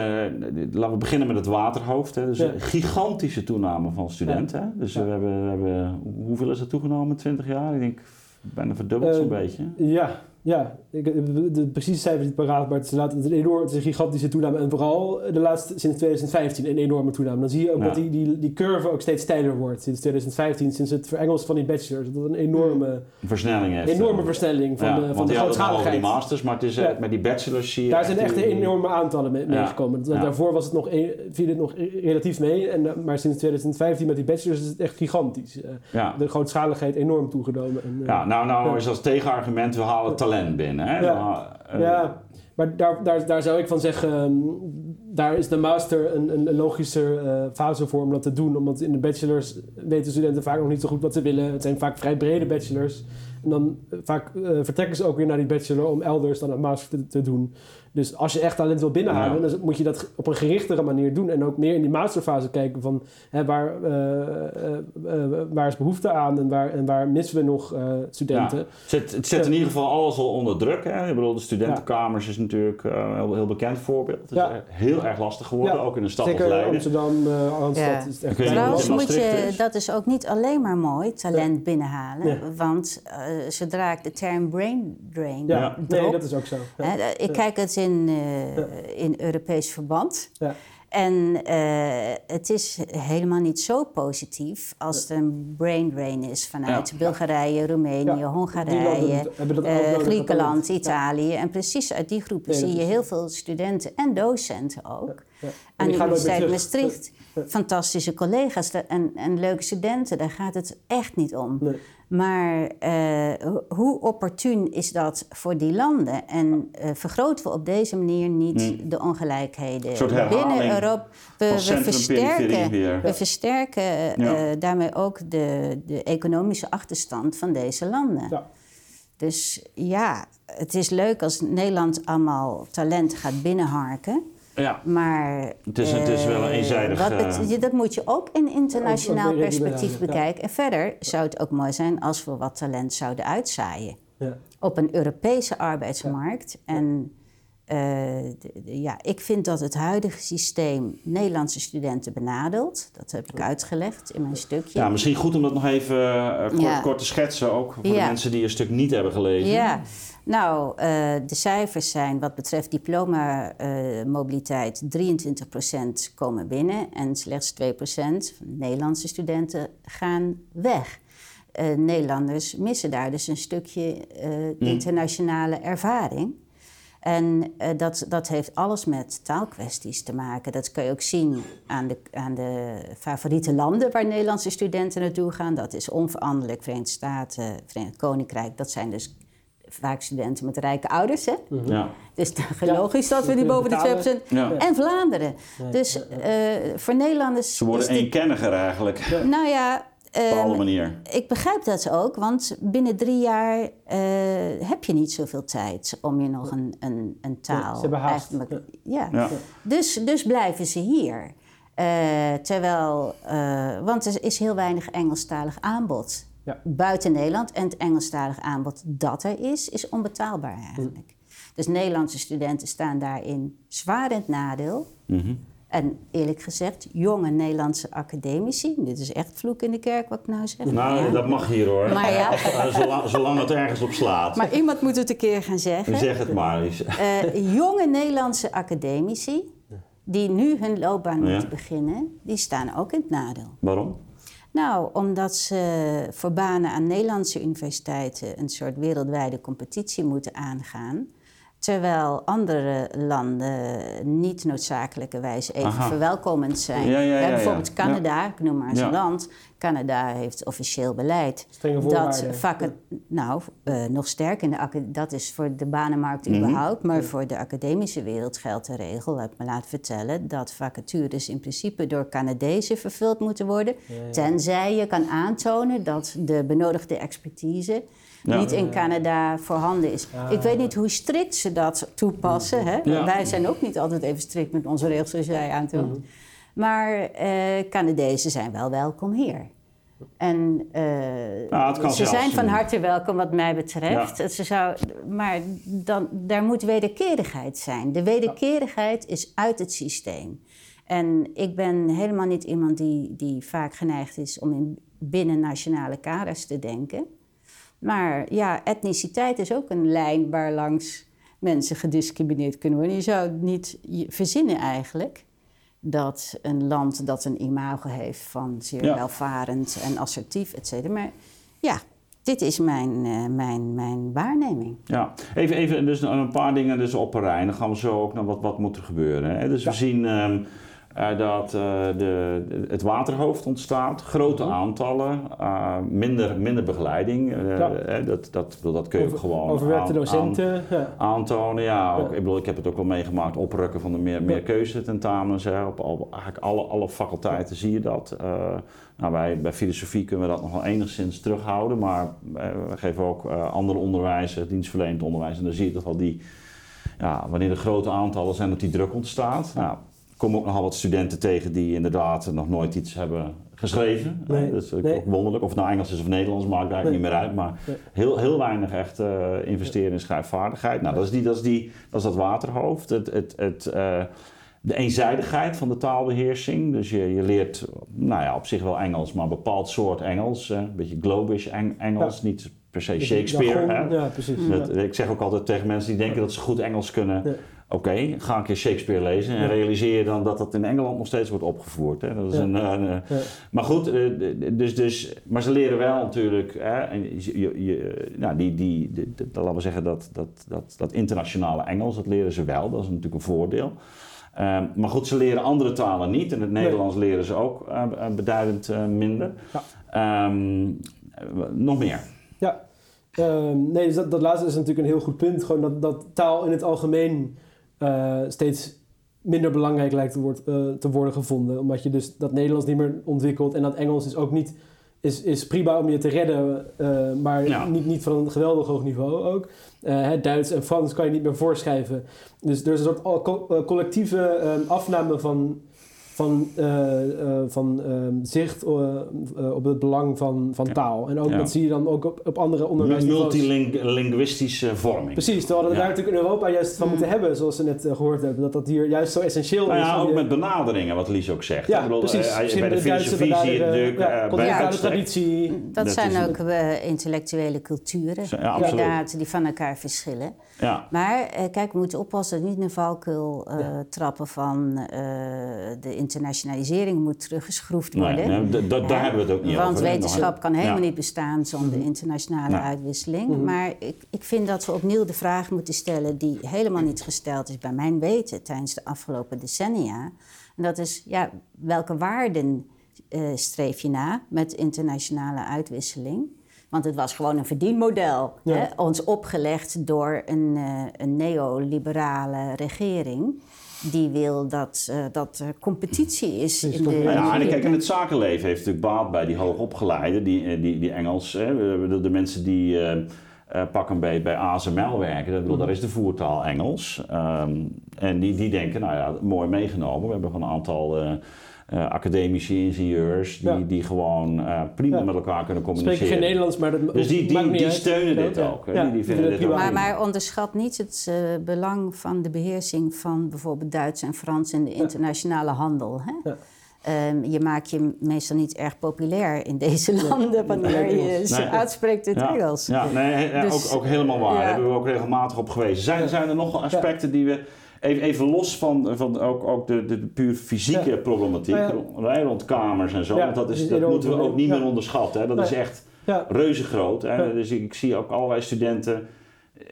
laten we beginnen met het waterhoofd. Hè. Dus Ja. een gigantische toename van studenten. Hè. Dus Ja. we, hebben, we hebben, hoeveel is het toegenomen in 20 jaar? Ik denk bijna verdubbeld zo'n beetje. Ja, ja. Ik, de, de precieze cijfers niet paraat, maar het is, een enorm, het is een gigantische toename. En vooral de laatste, sinds 2015 een enorme toename. Dan zie je ook Ja. dat die, die, die curve ook steeds steiler wordt. Sinds 2015, sinds het verengelsen van die bachelors. Dat een enorme, versnelling heeft. enorme eh. versnelling van ja, de, van de over die grootschaligheid. masters, maar het is, eh, Ja. met die bachelors zie je Daar zijn echt die- enorme aantallen mee, meegekomen. Daarvoor was het nog, een- viel het nog relatief mee. En, eh, maar sinds 2015 met die bachelors is het echt gigantisch. Eh. De grootschaligheid enorm toegenomen. En, eh, Ja, nou, nou is als tegenargument, we halen talent binnen. Hè? Ja. Eh, Ja, maar daar, daar, daar zou ik van zeggen, ehm, daar is de master een, een, een logische eh, fase voor om dat te doen. Omdat in de bachelors weten studenten vaak nog niet zo goed wat ze willen. Het zijn vaak vrij brede bachelors. En dan eh, vaak vertrekken ze ook weer naar die bachelor om elders dan een master te, te doen. Dus als je echt talent wil binnenhalen, Ja. dan moet je dat op een gerichtere manier doen. En ook meer in die masterfase kijken van hè, waar, eh, eh, eh, waar is behoefte aan en waar, en waar missen we nog eh, studenten. Ja. Het zet, het zet in ieder geval alles al onder druk. Hè? Ik bedoel, de studentenkamers is natuurlijk eh, een heel, heel bekend voorbeeld. Het is heel erg lastig geworden, Ja. ook in een stad als Zeker Leiden. Amsterdam, eh Randstad Ja. is het echt Trouwens moet Maastricht je, is. dat is ook niet alleen maar mooi, talent binnenhalen. Ja. Want eh, zodra ik de term brain drain Ja, Ja. nee, dat is ook zo. Hè, ik Ja. kijk het in, eh, in Europees verband. Ja. En eh, het is helemaal niet zo positief als er een brain drain is vanuit Ja. Bulgarije, Roemenië, Hongarije, dat eh, Griekenland, Italië. En precies uit die groepen Nee, zie je heel veel studenten en docenten ook. Aan de Universiteit. Maastricht. Fantastische collega's en, en leuke studenten, daar gaat het echt niet om. Nee. Maar eh, ho- hoe opportun is dat voor die landen? En eh, vergroten we op deze manier niet de ongelijkheden Hmm. Soort herhaling binnen Europa? We, versterken, we versterken eh, Ja. eh, daarmee ook de, de economische achterstand van deze landen. Ja. Dus ja, het is leuk als Nederland allemaal talent gaat binnenharken. Ja. Maar Het is- het is wel een eh, eenzijdig, wat eh, dat moet je ook in internationaal Ook- weer perspectief bekijken. En verder zou het ook mooi zijn als we wat talent zouden uitzaaien Ja. op een Europese arbeidsmarkt. En eh, ja, ik vind dat het huidige systeem Nederlandse studenten benadeelt. Dat heb ik uitgelegd in mijn stukje. ja, misschien goed om dat nog even kort, Ja. kort te schetsen, ook voor de mensen die een stuk niet hebben gelezen. Ja, nou, eh, de cijfers zijn wat betreft diploma-mobiliteit: 23% komen binnen en slechts 2% van Nederlandse studenten gaan weg. Eh, Nederlanders missen daar dus een stukje eh, internationale ervaring. En dat, dat heeft alles met taalkwesties te maken. Dat kun je ook zien aan de, aan de favoriete landen waar Nederlandse studenten naartoe gaan. Dat is onveranderlijk Verenigde Staten, Verenigd Koninkrijk. Dat zijn dus vaak studenten met rijke ouders. Hè? Ja. Dus logisch dat we die boven de 2%. Ja. En Vlaanderen. Dus eh, voor Nederlanders. Ze worden dit- eenkenniger eigenlijk, Nou ja. op een ehm, alle manier. ik begrijp dat ook, want binnen drie jaar eh, heb je niet zoveel tijd om je nog een, een, een taal. ze hebben haast. ja. Ja. Dus, dus blijven ze hier. Eh, terwijl, eh, want er is heel weinig Engelstalig aanbod Ja. buiten Nederland. En het Engelstalig aanbod dat er is, is onbetaalbaar eigenlijk. Dus Nederlandse studenten staan daarin zwaar in het nadeel. Mhm. En eerlijk gezegd, jonge Nederlandse academici, dit is echt vloek in de kerk wat ik nou zeg. Nou, Ja. dat mag hier hoor. Maar ja. Zolang, zolang het ergens op slaat. Maar iemand moet het een keer gaan zeggen. Zeg het maar eens. Eh, jonge Nederlandse academici, die nu hun loopbaan Ja. moeten beginnen, die staan ook in het nadeel. Waarom? Nou, omdat ze voor banen aan Nederlandse universiteiten een soort wereldwijde competitie moeten aangaan. Terwijl andere landen niet noodzakelijkerwijs even Aha. verwelkomend zijn. Ja, ja, ja, Hè, ja. bijvoorbeeld Canada, ik noem maar een land. Canada heeft officieel beleid dat vakken, nou, eh, nog sterker, in de dat is voor de banenmarkt Mhm. überhaupt, maar voor de academische wereld geldt de regel, heb ik me laten vertellen, dat vacatures in principe door Canadezen vervuld moeten worden, tenzij je kan aantonen dat de benodigde expertise Ja. niet in Canada voorhanden is. Ah. Ik weet niet hoe strikt ze dat toepassen. Hè? Ja. Wij zijn ook niet altijd even strikt met onze regels, zoals jij aantoont. Mhm. Maar eh, Canadezen zijn wel welkom hier. En eh, Nou, ze zijn van harte welkom wat mij betreft. Ze zou, maar dan, daar moet wederkerigheid zijn. De wederkerigheid is uit het systeem. En ik ben helemaal niet iemand die, die vaak geneigd is om in binnennationale kaders te denken. Maar ja, etniciteit is ook een lijn waar langs mensen gediscrimineerd kunnen worden. Je zou het niet verzinnen eigenlijk dat een land dat een imago heeft van zeer Ja. welvarend en assertief, et cetera. Maar ja, dit is mijn, eh, mijn, mijn waarneming. Ja, even, even dus een paar dingen dus op een rij. Dan gaan we zo ook naar wat, wat moet er gebeuren. Hè? Dus we zien ehm, eh, dat eh, de, het waterhoofd ontstaat, grote Mhm. aantallen, eh, minder, minder begeleiding. Ja. dat, dat, dat kun je Over- gewoon Overwerkte aan- aan- docenten. ja. aantonen. Ja, ook, ik bedoel, ik heb het ook wel meegemaakt, oprukken van de meer, meer keuzetentamens. Hè. Op al, eigenlijk alle, alle faculteiten zie je dat. Nou, wij, bij filosofie kunnen we dat nog wel enigszins terughouden, maar we geven ook andere onderwijs, dienstverlenend onderwijs. En dan zie je toch wel die, ja, wanneer er grote aantallen zijn, dat die druk ontstaat. Nou, kom ook nogal wat studenten tegen die inderdaad nog nooit iets hebben geschreven. Nee, Eh, dat is ook nee. wonderlijk. Of het nou Engels is of Nederlands, maakt eigenlijk Nee. niet meer uit. Maar Nee. heel, heel weinig echt eh, investeren in schrijfvaardigheid. Nou, dat is, die, dat, is die, dat is dat waterhoofd. Het, het, het, eh, de eenzijdigheid van de taalbeheersing. Dus je, je leert, nou ja, op zich wel Engels, maar een bepaald soort Engels. een beetje globish Eng- Engels, niet per se Shakespeare. Jargon, Hè? Ja, precies. Dat, Ja. Ik zeg ook altijd tegen mensen die denken dat ze goed Engels kunnen. Oké, ga een keer Shakespeare lezen en realiseer je dan dat dat in Engeland nog steeds wordt opgevoerd. Hè? Dat is Ja. een, een, eh, Ja. maar goed, eh, dus, dus, maar ze leren wel natuurlijk, hè, en je, nou, die, die, die- die- laten we zeggen dat, dat, dat, dat internationale Engels, dat leren ze wel, dat is natuurlijk een voordeel. Ehm, maar goed, ze leren andere talen niet en het Nederlands leren ze ook eh, eh, beduidend eh, minder. Ja. Ehm, eh, nog meer. Ja, Ehm, nee, dus dat, dat laatste is natuurlijk een heel goed punt. Gewoon dat, dat taal in het algemeen eh, steeds minder belangrijk lijkt te, wordt, eh, te worden gevonden. Omdat je dus dat Nederlands niet meer ontwikkelt en dat Engels is ook niet... Is, is prima om je te redden, eh, maar Ja. niet, niet van een geweldig hoog niveau ook. Hè, Duits en Frans kan je niet meer voorschrijven. Dus er is een soort co- collectieve afname van, van, eh, eh, van ehm, zicht eh, op het belang van, van Ja. taal. En ook Ja. dat zie je dan ook op, op andere onderwijsniveaus. Multilinguïstische vorming. Precies, terwijl we Ja. daar natuurlijk in Europa juist van Mm. moeten hebben, zoals we net eh, gehoord hebben. Dat dat hier juist zo essentieel Nou is. ja, ook je- met benaderingen, wat Lies ook zegt. Ja, Ik bedoel, precies. bij de filosofie zie je het benaderen, natuurlijk ja, eh, bij uitstek. traditie. Dat, Dat zijn ook intellectuele culturen, inderdaad, die van elkaar verschillen. Ja, Maar eh, kijk, we moeten oppassen dat we niet in de valkuil eh, Ja. trappen van eh, de internationalisering moet teruggeschroefd worden. nee, daar hebben we het ook niet Want over. hè. wetenschap Nog- kan helemaal ja. niet bestaan zonder internationale Nee. uitwisseling. Mhm. Maar ik, ik vind dat we opnieuw de vraag moeten stellen die helemaal niet gesteld is bij mijn weten tijdens de afgelopen decennia. En dat is, ja, welke waarden eh, streef je na met internationale uitwisseling? Want het was gewoon een verdienmodel, Ja. hè, ons opgelegd door een, eh, een neoliberale regering. Die wil dat, eh, dat er competitie is in de. Nou ja, en kijk, en het zakenleven heeft natuurlijk baat bij die hoogopgeleiden, die, eh, die, die Engels, hè, de, de mensen die eh eh, pak een beetje bij ASML werken, dat, bedoel, daar is de voertaal Engels. Ehm, en die, die denken, nou ja, mooi meegenomen. We hebben gewoon een aantal eh, uh, academische ingenieurs die, Ja. die gewoon uh, prima Ja. met elkaar kunnen communiceren. Spreken geen Nederlands, maar dat Dus die, die, uit. steunen dit Ja. ook. Die, vinden dit ook Maar, maar onderschat niet het eh, belang van de beheersing van bijvoorbeeld Duits en Frans in de internationale handel. Hè? Ja. Ehm, je maakt je meestal niet erg populair in deze landen wanneer Nee, je ze Nee. uitspreekt in het ja, Engels. Ja, nee, Dus, ook, ook helemaal waar. ja. Daar hebben we ook regelmatig op gewezen. Zijn, zijn er nog aspecten die we... Even, even los van, van ook, ook de, de, puur fysieke Ja. problematiek, Nou rond kamers en zo, want dat, is, dat moeten we ook niet meer onderschatten. Hè. Dat is echt reuze groot. Hè. Dus ik, ik zie ook allerlei studenten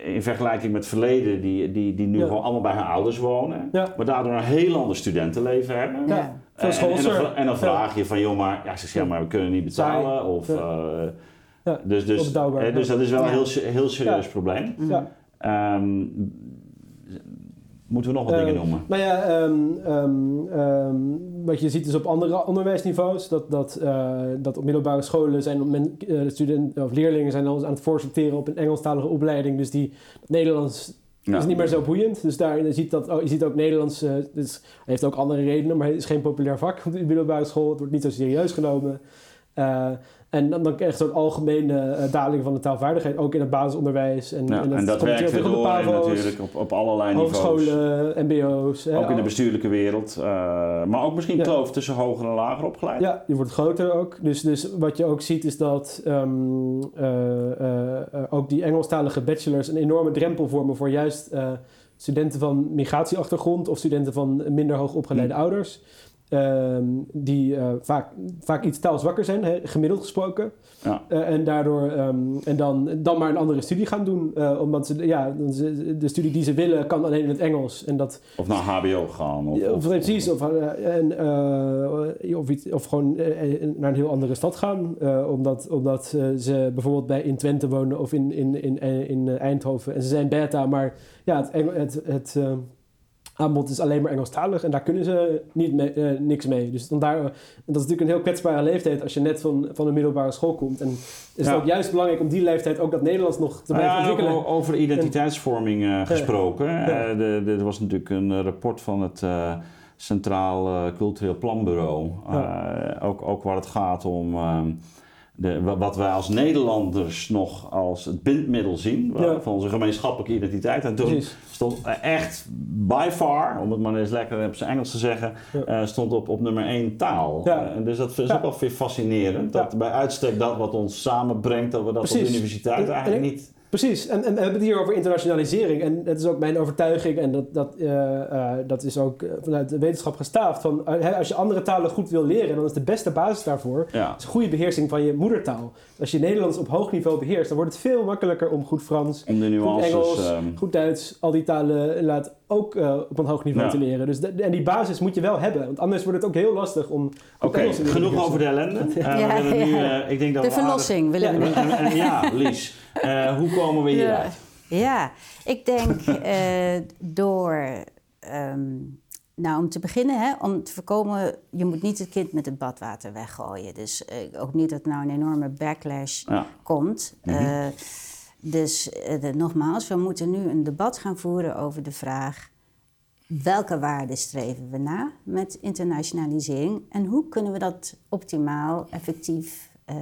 in vergelijking met het verleden, die, die, die nu Ja. gewoon allemaal bij hun ouders wonen, Ja. maar daardoor een heel ander studentenleven hebben. Ja. En, en, dan, en vraag je van, joh, maar, ja, ze zeggen, maar we kunnen niet betalen. Of, eh, Ja, dus, dus, dus dat is wel een heel, heel serieus probleem. Ja. Ehm, moeten we nog wat dingen noemen? Nou ja, ehm, ehm, ehm, wat je ziet is op andere onderwijsniveaus dat, dat, eh, dat op middelbare scholen zijn men, eh, studenten of leerlingen zijn al aan het voorsorteren op een Engelstalige opleiding. Dus die Nederlands Ja. is niet meer zo boeiend. Dus daar je ziet dat oh, je ziet ook Nederlands. dus heeft ook andere redenen, maar het is geen populair vak op de middelbare school. Het wordt niet zo serieus genomen. En dan, dan krijg je zo'n algemene eh, daling van de taalvaardigheid, ook in het basisonderwijs. En, Ja, en dat werkt weer door PAVO's, natuurlijk op, op allerlei niveaus. Hogescholen, mbo's. hè, Ook in de bestuurlijke wereld. eh, maar ook misschien Ja. kloof tussen hoger en lager opgeleid. Ja, die wordt groter ook. Dus, dus wat je ook ziet is dat ehm, eh, ook die Engelstalige bachelors een enorme drempel vormen voor juist studenten van migratieachtergrond of studenten van minder hoog opgeleide Hm. ouders. Ehm, die eh, vaak, vaak iets taalzwakker zijn, hè, gemiddeld gesproken. Ja. Eh, en daardoor ehm, en dan, dan maar een andere studie gaan doen. eh, omdat ze, ja, de studie die ze willen kan alleen in het Engels. En dat, Of naar HBO gaan. Of, of- precies, of, en, of, iets, of gewoon naar een heel andere stad gaan. omdat omdat ze bijvoorbeeld bij in Twente wonen of in, in, in, in, in Eindhoven. En ze zijn beta, maar ja, het, het, het aanbod is alleen maar Engelstalig. En daar kunnen ze niet mee, eh, niks mee. Dus dan daar, dat is natuurlijk een heel kwetsbare leeftijd als je net van, van een middelbare school komt. En is Ja. het ook juist belangrijk om die leeftijd ook dat Nederlands nog te Nou blijven ja, ontwikkelen. over identiteitsvorming eh, gesproken. Ja. Eh, de, de- er was natuurlijk een rapport van het Centraal Cultureel Planbureau. Ook, ook waar het gaat om ehm, de, wat wij als Nederlanders nog als het bindmiddel zien Ja. van onze gemeenschappelijke identiteit. En toen Precies. stond eh, echt by far, om het maar eens lekker op zijn Engels te zeggen, Ja. eh, stond op, op nummer één taal. Ja. Eh, dus dat is ook wel weer fascinerend. Dat bij uitstek dat wat ons samenbrengt, dat we dat op de universiteit En- eigenlijk en- niet... Precies, en, en we hebben het hier over internationalisering. En dat is ook mijn overtuiging, en dat, dat, eh, eh, dat is ook eh, vanuit de wetenschap gestaafd. Van, als je andere talen goed wil leren, dan is de beste basis daarvoor Ja. is goede beheersing van je moedertaal. Als je Nederlands op hoog niveau beheerst, dan wordt het veel makkelijker om goed Frans, Om de goed. Engels, ehm, goed Duits, al die talen laat ook eh, op een hoog niveau Ja. te leren. Dus de- en die basis moet je wel hebben, want anders wordt het ook heel lastig om. Oké, genoeg over de ellende. Eh, Ja, we willen nu, eh, ik denk dat De we aardig- verlossing willen we Ja. nu. En- en- ja, Lies, eh, hoe komen we hieruit? Ja, ik denk eh, door, ehm, nou om te beginnen, hè, om te voorkomen, je moet niet het kind met het badwater weggooien. Dus eh, ook niet dat nou een enorme backlash Ja. komt. Mhm. Eh, dus eh, de- nogmaals, we moeten nu een debat gaan voeren over de vraag... welke waarden streven we na met internationalisering... en hoe kunnen we dat optimaal, effectief eh,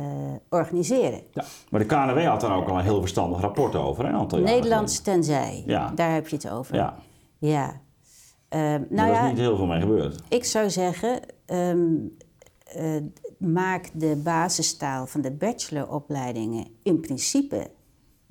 organiseren? Maar de KNW had daar ook al een heel verstandig rapport over, hè, een aantal Nederlands tenzij, Ja. daar heb je het over. Ja, Ja. Ehm, maar nou daar ja, is niet heel veel mee gebeurd. ik zou zeggen, ehm, eh, maak de basistaal van de bacheloropleidingen in principe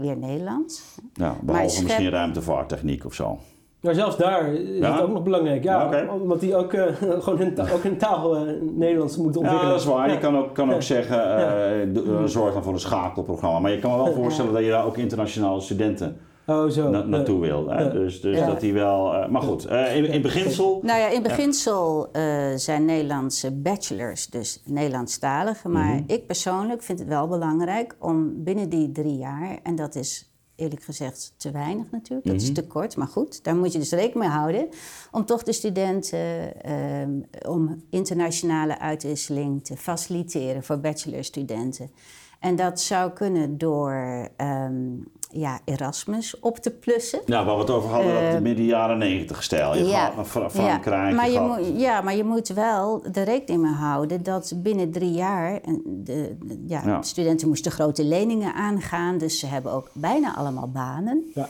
weer Nederlands. Ja, behalve schep- misschien ruimtevaarttechniek of zo. Maar zelfs daar is Ja? het ook nog belangrijk. Ja, Oké. Omdat die ook eh, gewoon hun, ta- ook hun taal eh, Nederlands moeten Ja, ontwikkelen. dat is waar. Je kan ook, kan ook Ja. zeggen, eh, eh, zorg dan voor een schakelprogramma. Maar je kan me wel voorstellen dat je daar ook internationale studenten Oh, zo. na- naartoe wil. Hè? Ja. Dus, dus Ja. dat die wel... eh, maar goed, eh, in, in beginsel... Nou ja, in beginsel eh, zijn Nederlandse bachelors dus Nederlandstalig. Maar Mhm. ik persoonlijk vind het wel belangrijk om binnen die drie jaar, en dat is eerlijk gezegd te weinig natuurlijk, dat Mhm. is te kort, maar goed, daar moet je dus rekening mee houden, om toch de studenten, ehm, om internationale uitwisseling te faciliteren voor bachelorstudenten. En dat zou kunnen door ehm, ja, Erasmus op te plussen. Nou, waar we het over hadden, dat Uh, midden jaren negentig stijl. Je ja. gaat Frankrijk. maar je gaat- moet, ja, maar je moet wel er rekening mee houden dat binnen drie jaar... De, de- ja, Ja. studenten moesten grote leningen aangaan, dus ze hebben ook bijna allemaal banen. Ja.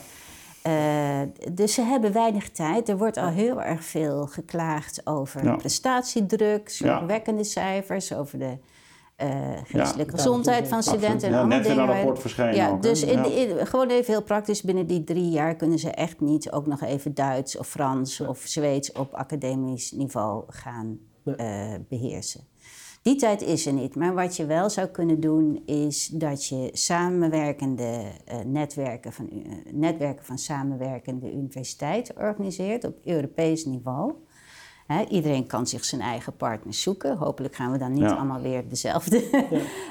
Eh, dus ze hebben weinig tijd. Er wordt al heel erg veel geklaagd over Ja. prestatiedruk, Ja. zorgwekkende cijfers, over de eh, geestelijke Ja, gezondheid van studenten en Ja, allemaal net dingen. een rapport verschenen Ja, ook, dus in, gewoon even heel praktisch, binnen die drie jaar kunnen ze echt niet ook nog even Duits of Frans of Zweeds op academisch niveau gaan eh, beheersen. Die tijd is er niet. Maar wat je wel zou kunnen doen, is dat je samenwerkende eh, netwerken, van, eh, netwerken van samenwerkende universiteiten organiseert op Europees niveau. Iedereen kan zich zijn eigen partners zoeken. Hopelijk gaan we dan niet Ja. allemaal weer dezelfde.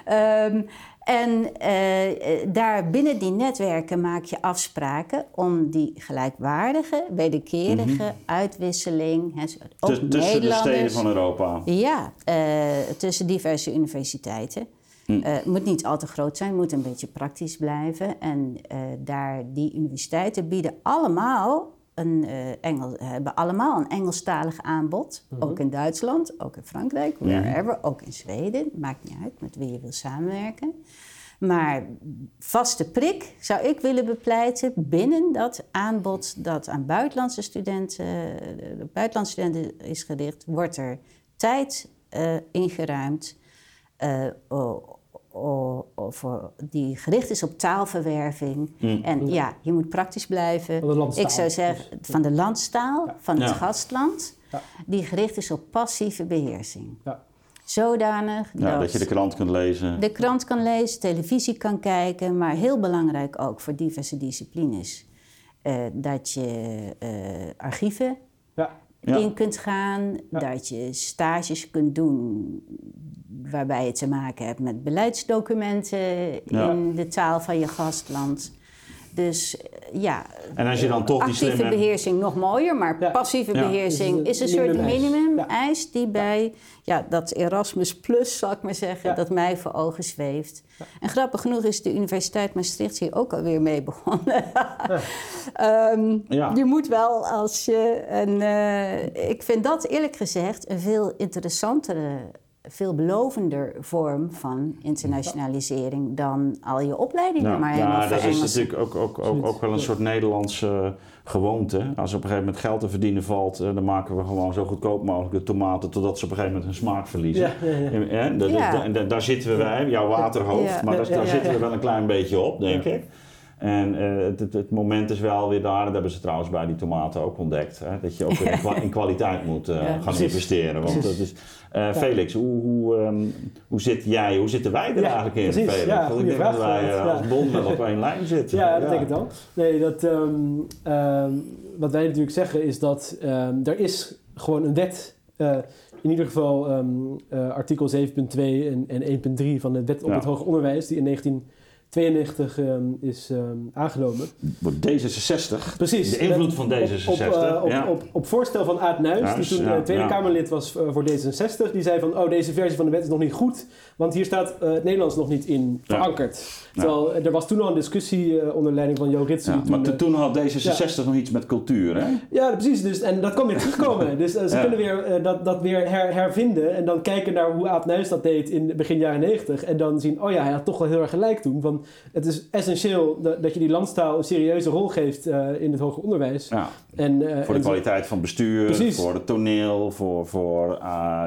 Ehm, en eh, eh, daar binnen die netwerken maak je afspraken om die gelijkwaardige, wederkerige uitwisseling. Hè, zo- ook Tussen de steden van Europa. ja, eh, tussen diverse universiteiten. Hm. Het moet niet al te groot zijn, moet een beetje praktisch blijven. En daar, die universiteiten bieden allemaal een, eh, Engel, hebben allemaal een Engelstalig aanbod. Ook in Duitsland, ook in Frankrijk, wherever, ook in Zweden. Maakt niet uit met wie je wil samenwerken. Maar vaste prik zou ik willen bepleiten binnen dat aanbod dat aan buitenlandse studenten, eh, de buitenlandse studenten is gericht, wordt er tijd eh, ingeruimd eh, o- o- o- voor, die gericht is op taalverwerving. En ja, je moet praktisch blijven. Van de landstaal, Ik zou zeggen dus, van de landstaal, van het Ja. gastland, Ja. die gericht is op passieve beheersing. Ja. Zodanig Ja, dat je de krant kunt lezen. de krant kan lezen, televisie kan kijken, maar heel belangrijk ook voor diverse disciplines. eh, dat je eh, archieven Ja. In kunt gaan, Ja. dat je stages kunt doen waarbij je te maken hebt met beleidsdocumenten in de taal van je gastland. Dus eh, ja, En als je dan toch die actieve slimme... beheersing nog mooier, maar Ja. passieve Ja. beheersing Dus is een een soort minimumeis. die bij ja, dat Erasmus Plus, zal ik maar zeggen, Ja. dat mij voor ogen zweeft. En grappig genoeg is de Universiteit Maastricht hier ook alweer mee begonnen. Ehm, Ja. Je moet wel als je. En, eh, ik vind dat eerlijk gezegd een veel interessantere, veel belovender vorm van internationalisering dan al je opleidingen Ja, maar helemaal ja dat is natuurlijk ook, ook, ook, ook wel een soort Nederlandse gewoonte. Als er op een gegeven moment geld te verdienen valt, eh, dan maken we gewoon zo goedkoop mogelijk de tomaten totdat ze op een gegeven moment hun smaak verliezen. Ja, da- daar zitten we bij, jouw waterhoofd, Ja. maar daar, Ja, daar ja, zitten we wel een klein beetje op, denk Ja. ik. En eh, het, het, het moment is wel weer daar, dat hebben ze trouwens bij die tomaten ook ontdekt, hè, dat je ook weer in, kwa- in kwaliteit moet eh, Ja, gaan precies. investeren. Want dat is, eh, Felix, hoe, hoe, ehm, hoe zit jij, hoe zitten wij er Ja, eigenlijk in, precies. Felix? Ja, Want ik denk dat wij als bond met op één lijn zitten. Ja, dat denk ik dan. Nee, dat, ehm, ehm, wat wij natuurlijk zeggen is dat er is gewoon een wet, in ieder geval ehm, eh, artikel 7.2 en, en 1.3 van de wet op Ja. het hoger onderwijs, die in 1992 ehm, is ehm, aangenomen. Wordt D66. Precies. De invloed van Op- D66. Op, eh, op, ja. op, op voorstel van Aad Nuis, Nuis, die toen ja, eh, Tweede ja. Kamerlid was eh, voor D66, die zei van, oh, deze versie van de wet is nog niet goed, want hier staat eh, het Nederlands nog niet in Ja. verankerd. Terwijl eh, er was toen al een discussie eh, onder leiding van Jo Ritsen. Ja, maar toen, to- eh, toen had D66 nog iets met cultuur, hè? Ja, precies. Dus, en dat kan weer terugkomen. Dus ze kunnen weer dat, dat weer her- hervinden en dan kijken naar hoe Aad Nuis dat deed in begin jaren 90. En dan zien, oh ja, hij had toch wel heel erg gelijk toen. Want het is essentieel dat, dat je die landstaal een serieuze rol geeft in het hoger onderwijs. Ja, En, voor de kwaliteit van bestuur, Precies. voor het toneel, voor, voor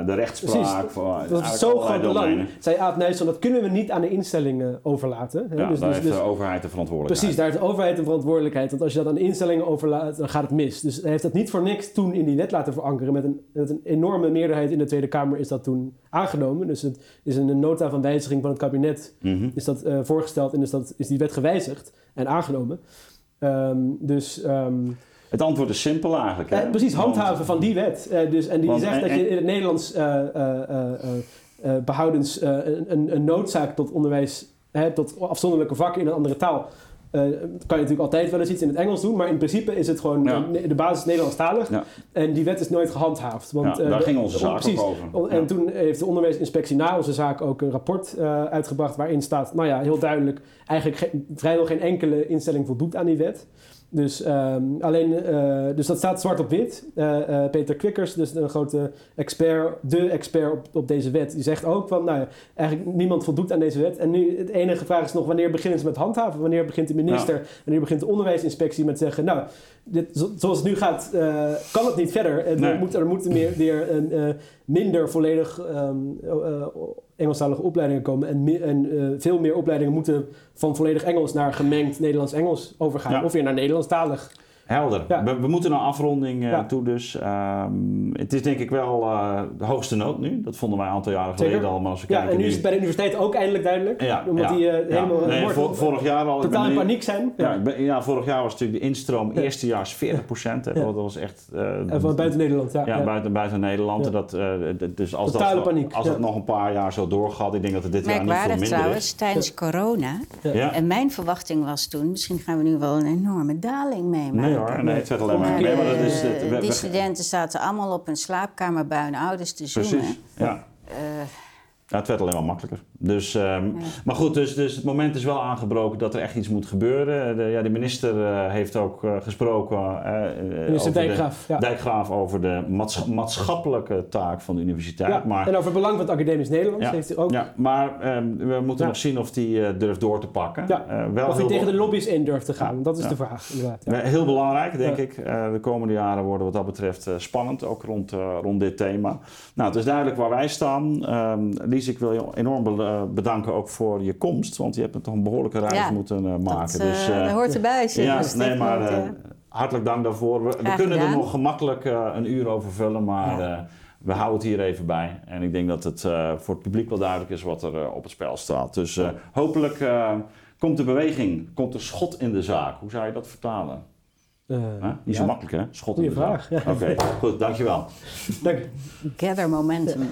de rechtspraak. Precies. Voor, Dat is zo groot belang. Zei Aad Nuis, van, dat kunnen we niet aan de instellingen overlaten. Hè? Ja, dus, daar dus, heeft dus- de overheid de verantwoordelijkheid. Precies, daar heeft de overheid een verantwoordelijkheid. Want als je dat aan instellingen overlaat, dan gaat het mis. Dus hij heeft dat niet voor niks toen in die wet laten verankeren. Met een, met een enorme meerderheid in de Tweede Kamer is dat toen aangenomen. Dus het is in een nota van wijziging van het kabinet Mhm. is dat eh, voorgesteld en is, dat, is die wet gewijzigd en aangenomen. Ehm, dus ehm, Het antwoord is simpel eigenlijk. Hè? eh, precies, handhaven van die wet. Eh, dus, en die Want- zegt en- dat je in het Nederlands eh, eh, eh, eh, eh, behoudens eh, een, een noodzaak tot onderwijs, hè, tot afzonderlijke vakken in een andere taal eh, kan je natuurlijk altijd wel eens iets in het Engels doen, maar in principe is het gewoon Ja. de basis Nederlandstalig. Ja. En die wet is nooit gehandhaafd. Want, Ja, eh, daar ging onze zaak precies. over. En toen heeft de onderwijsinspectie na onze zaak ook een rapport eh, uitgebracht waarin staat, nou ja, heel duidelijk, eigenlijk geen- vrijwel geen enkele instelling voldoet aan die wet. Dus, ehm, alleen, eh, dus dat staat zwart op wit. Eh, eh, Peter Kwikkers, dus een grote expert, de expert op, op deze wet, die zegt ook van, nou ja, eigenlijk niemand voldoet aan deze wet. En nu, het enige vraag is nog, wanneer beginnen ze met handhaven? Wanneer begint de minister, wanneer begint de onderwijsinspectie met zeggen, nou, dit, zo- zoals het nu gaat, kan het niet verder. Er, Nee. moet, er moeten meer, weer een, minder volledig ehm, eh, Engelstalige opleidingen komen. En, en eh, veel meer opleidingen moeten van volledig Engels naar gemengd Nederlands-Engels overgaan. Ja. Of weer naar Nederlandstalig. Helder. Ja. We, we moeten naar afronding eh, Ja. toe dus. Ehm, het is denk ik wel eh, de hoogste nood nu. Dat vonden wij een aantal jaren Zeker. geleden al. Maar als we Ja, kijken en nu nu- is het bij de universiteit ook eindelijk duidelijk. Ja, omdat ja, die eh, ja. helemaal Nee, vor- vorig jaar al. totaal in nu- paniek zijn. Ja, Ja. ik ben- ja, vorig jaar was natuurlijk de instroom Ja. eerstejaars 40 procent. Ja. Dat was echt... eh, En van buiten Nederland, ja. ja, ja. Buiten, buiten Nederland. Ja. Dat, eh, dus als, Totale dat, paniek, als ja. het nog een paar jaar zo doorgaat, ik denk dat het dit jaar niet veel minder trouwens, is. tijdens corona. En mijn verwachting was toen, misschien gaan we nu wel een enorme daling meemaken. Nee hoor, nee, het werd alleen maar... Nee, Nee, maar dat is, het, we- die studenten zaten allemaal op hun slaapkamer bij hun ouders te zoomen. Precies, ja. Eh, Ja, het werd alleen maar makkelijker. Dus, ehm, Maar goed, dus, dus het moment is wel aangebroken dat er echt iets moet gebeuren. De, ja, de minister eh, heeft ook eh, gesproken eh, eh, Minister over Dijkgraaf, de, ja. Dijkgraaf over de maats- maatschappelijke taak van de universiteit. Ja, Maar, En over het belang van het academisch Nederlands ja, heeft hij ook. ja, maar ehm, we moeten Ja. nog zien of hij eh, durft door te pakken. Ja, Eh, wel of hij tegen de lobby's in durft te gaan. Ja, Dat is ja. de vraag, inderdaad. Ja. Eh, Heel belangrijk, denk Ja. ik. Eh, de komende jaren worden wat dat betreft eh, spannend, ook rond, eh, rond dit thema. Nou, het is duidelijk waar wij staan. Ehm Lies, ik wil je enorm be- eh, bedanken ook voor je komst, want je hebt toch een behoorlijke reis Ja, moeten eh, maken. dat, dus, eh, eh, dat hoort erbij. zeg ja, nee, maar eh, eh, hartelijk dank daarvoor. We, kunnen er nog gemakkelijk eh, een uur over vullen, maar Ja. eh, we houden het hier even bij. En ik denk dat het eh, voor het publiek wel duidelijk is wat er eh, op het spel staat. Dus eh, hopelijk eh, komt de beweging, komt er schot in de zaak. Hoe zou je dat vertalen? Eh? Niet zo makkelijk, hè? Schot Goeie in de vraag, zaak. ja. Oké, goed, dankjewel. Dank. Gather momentum.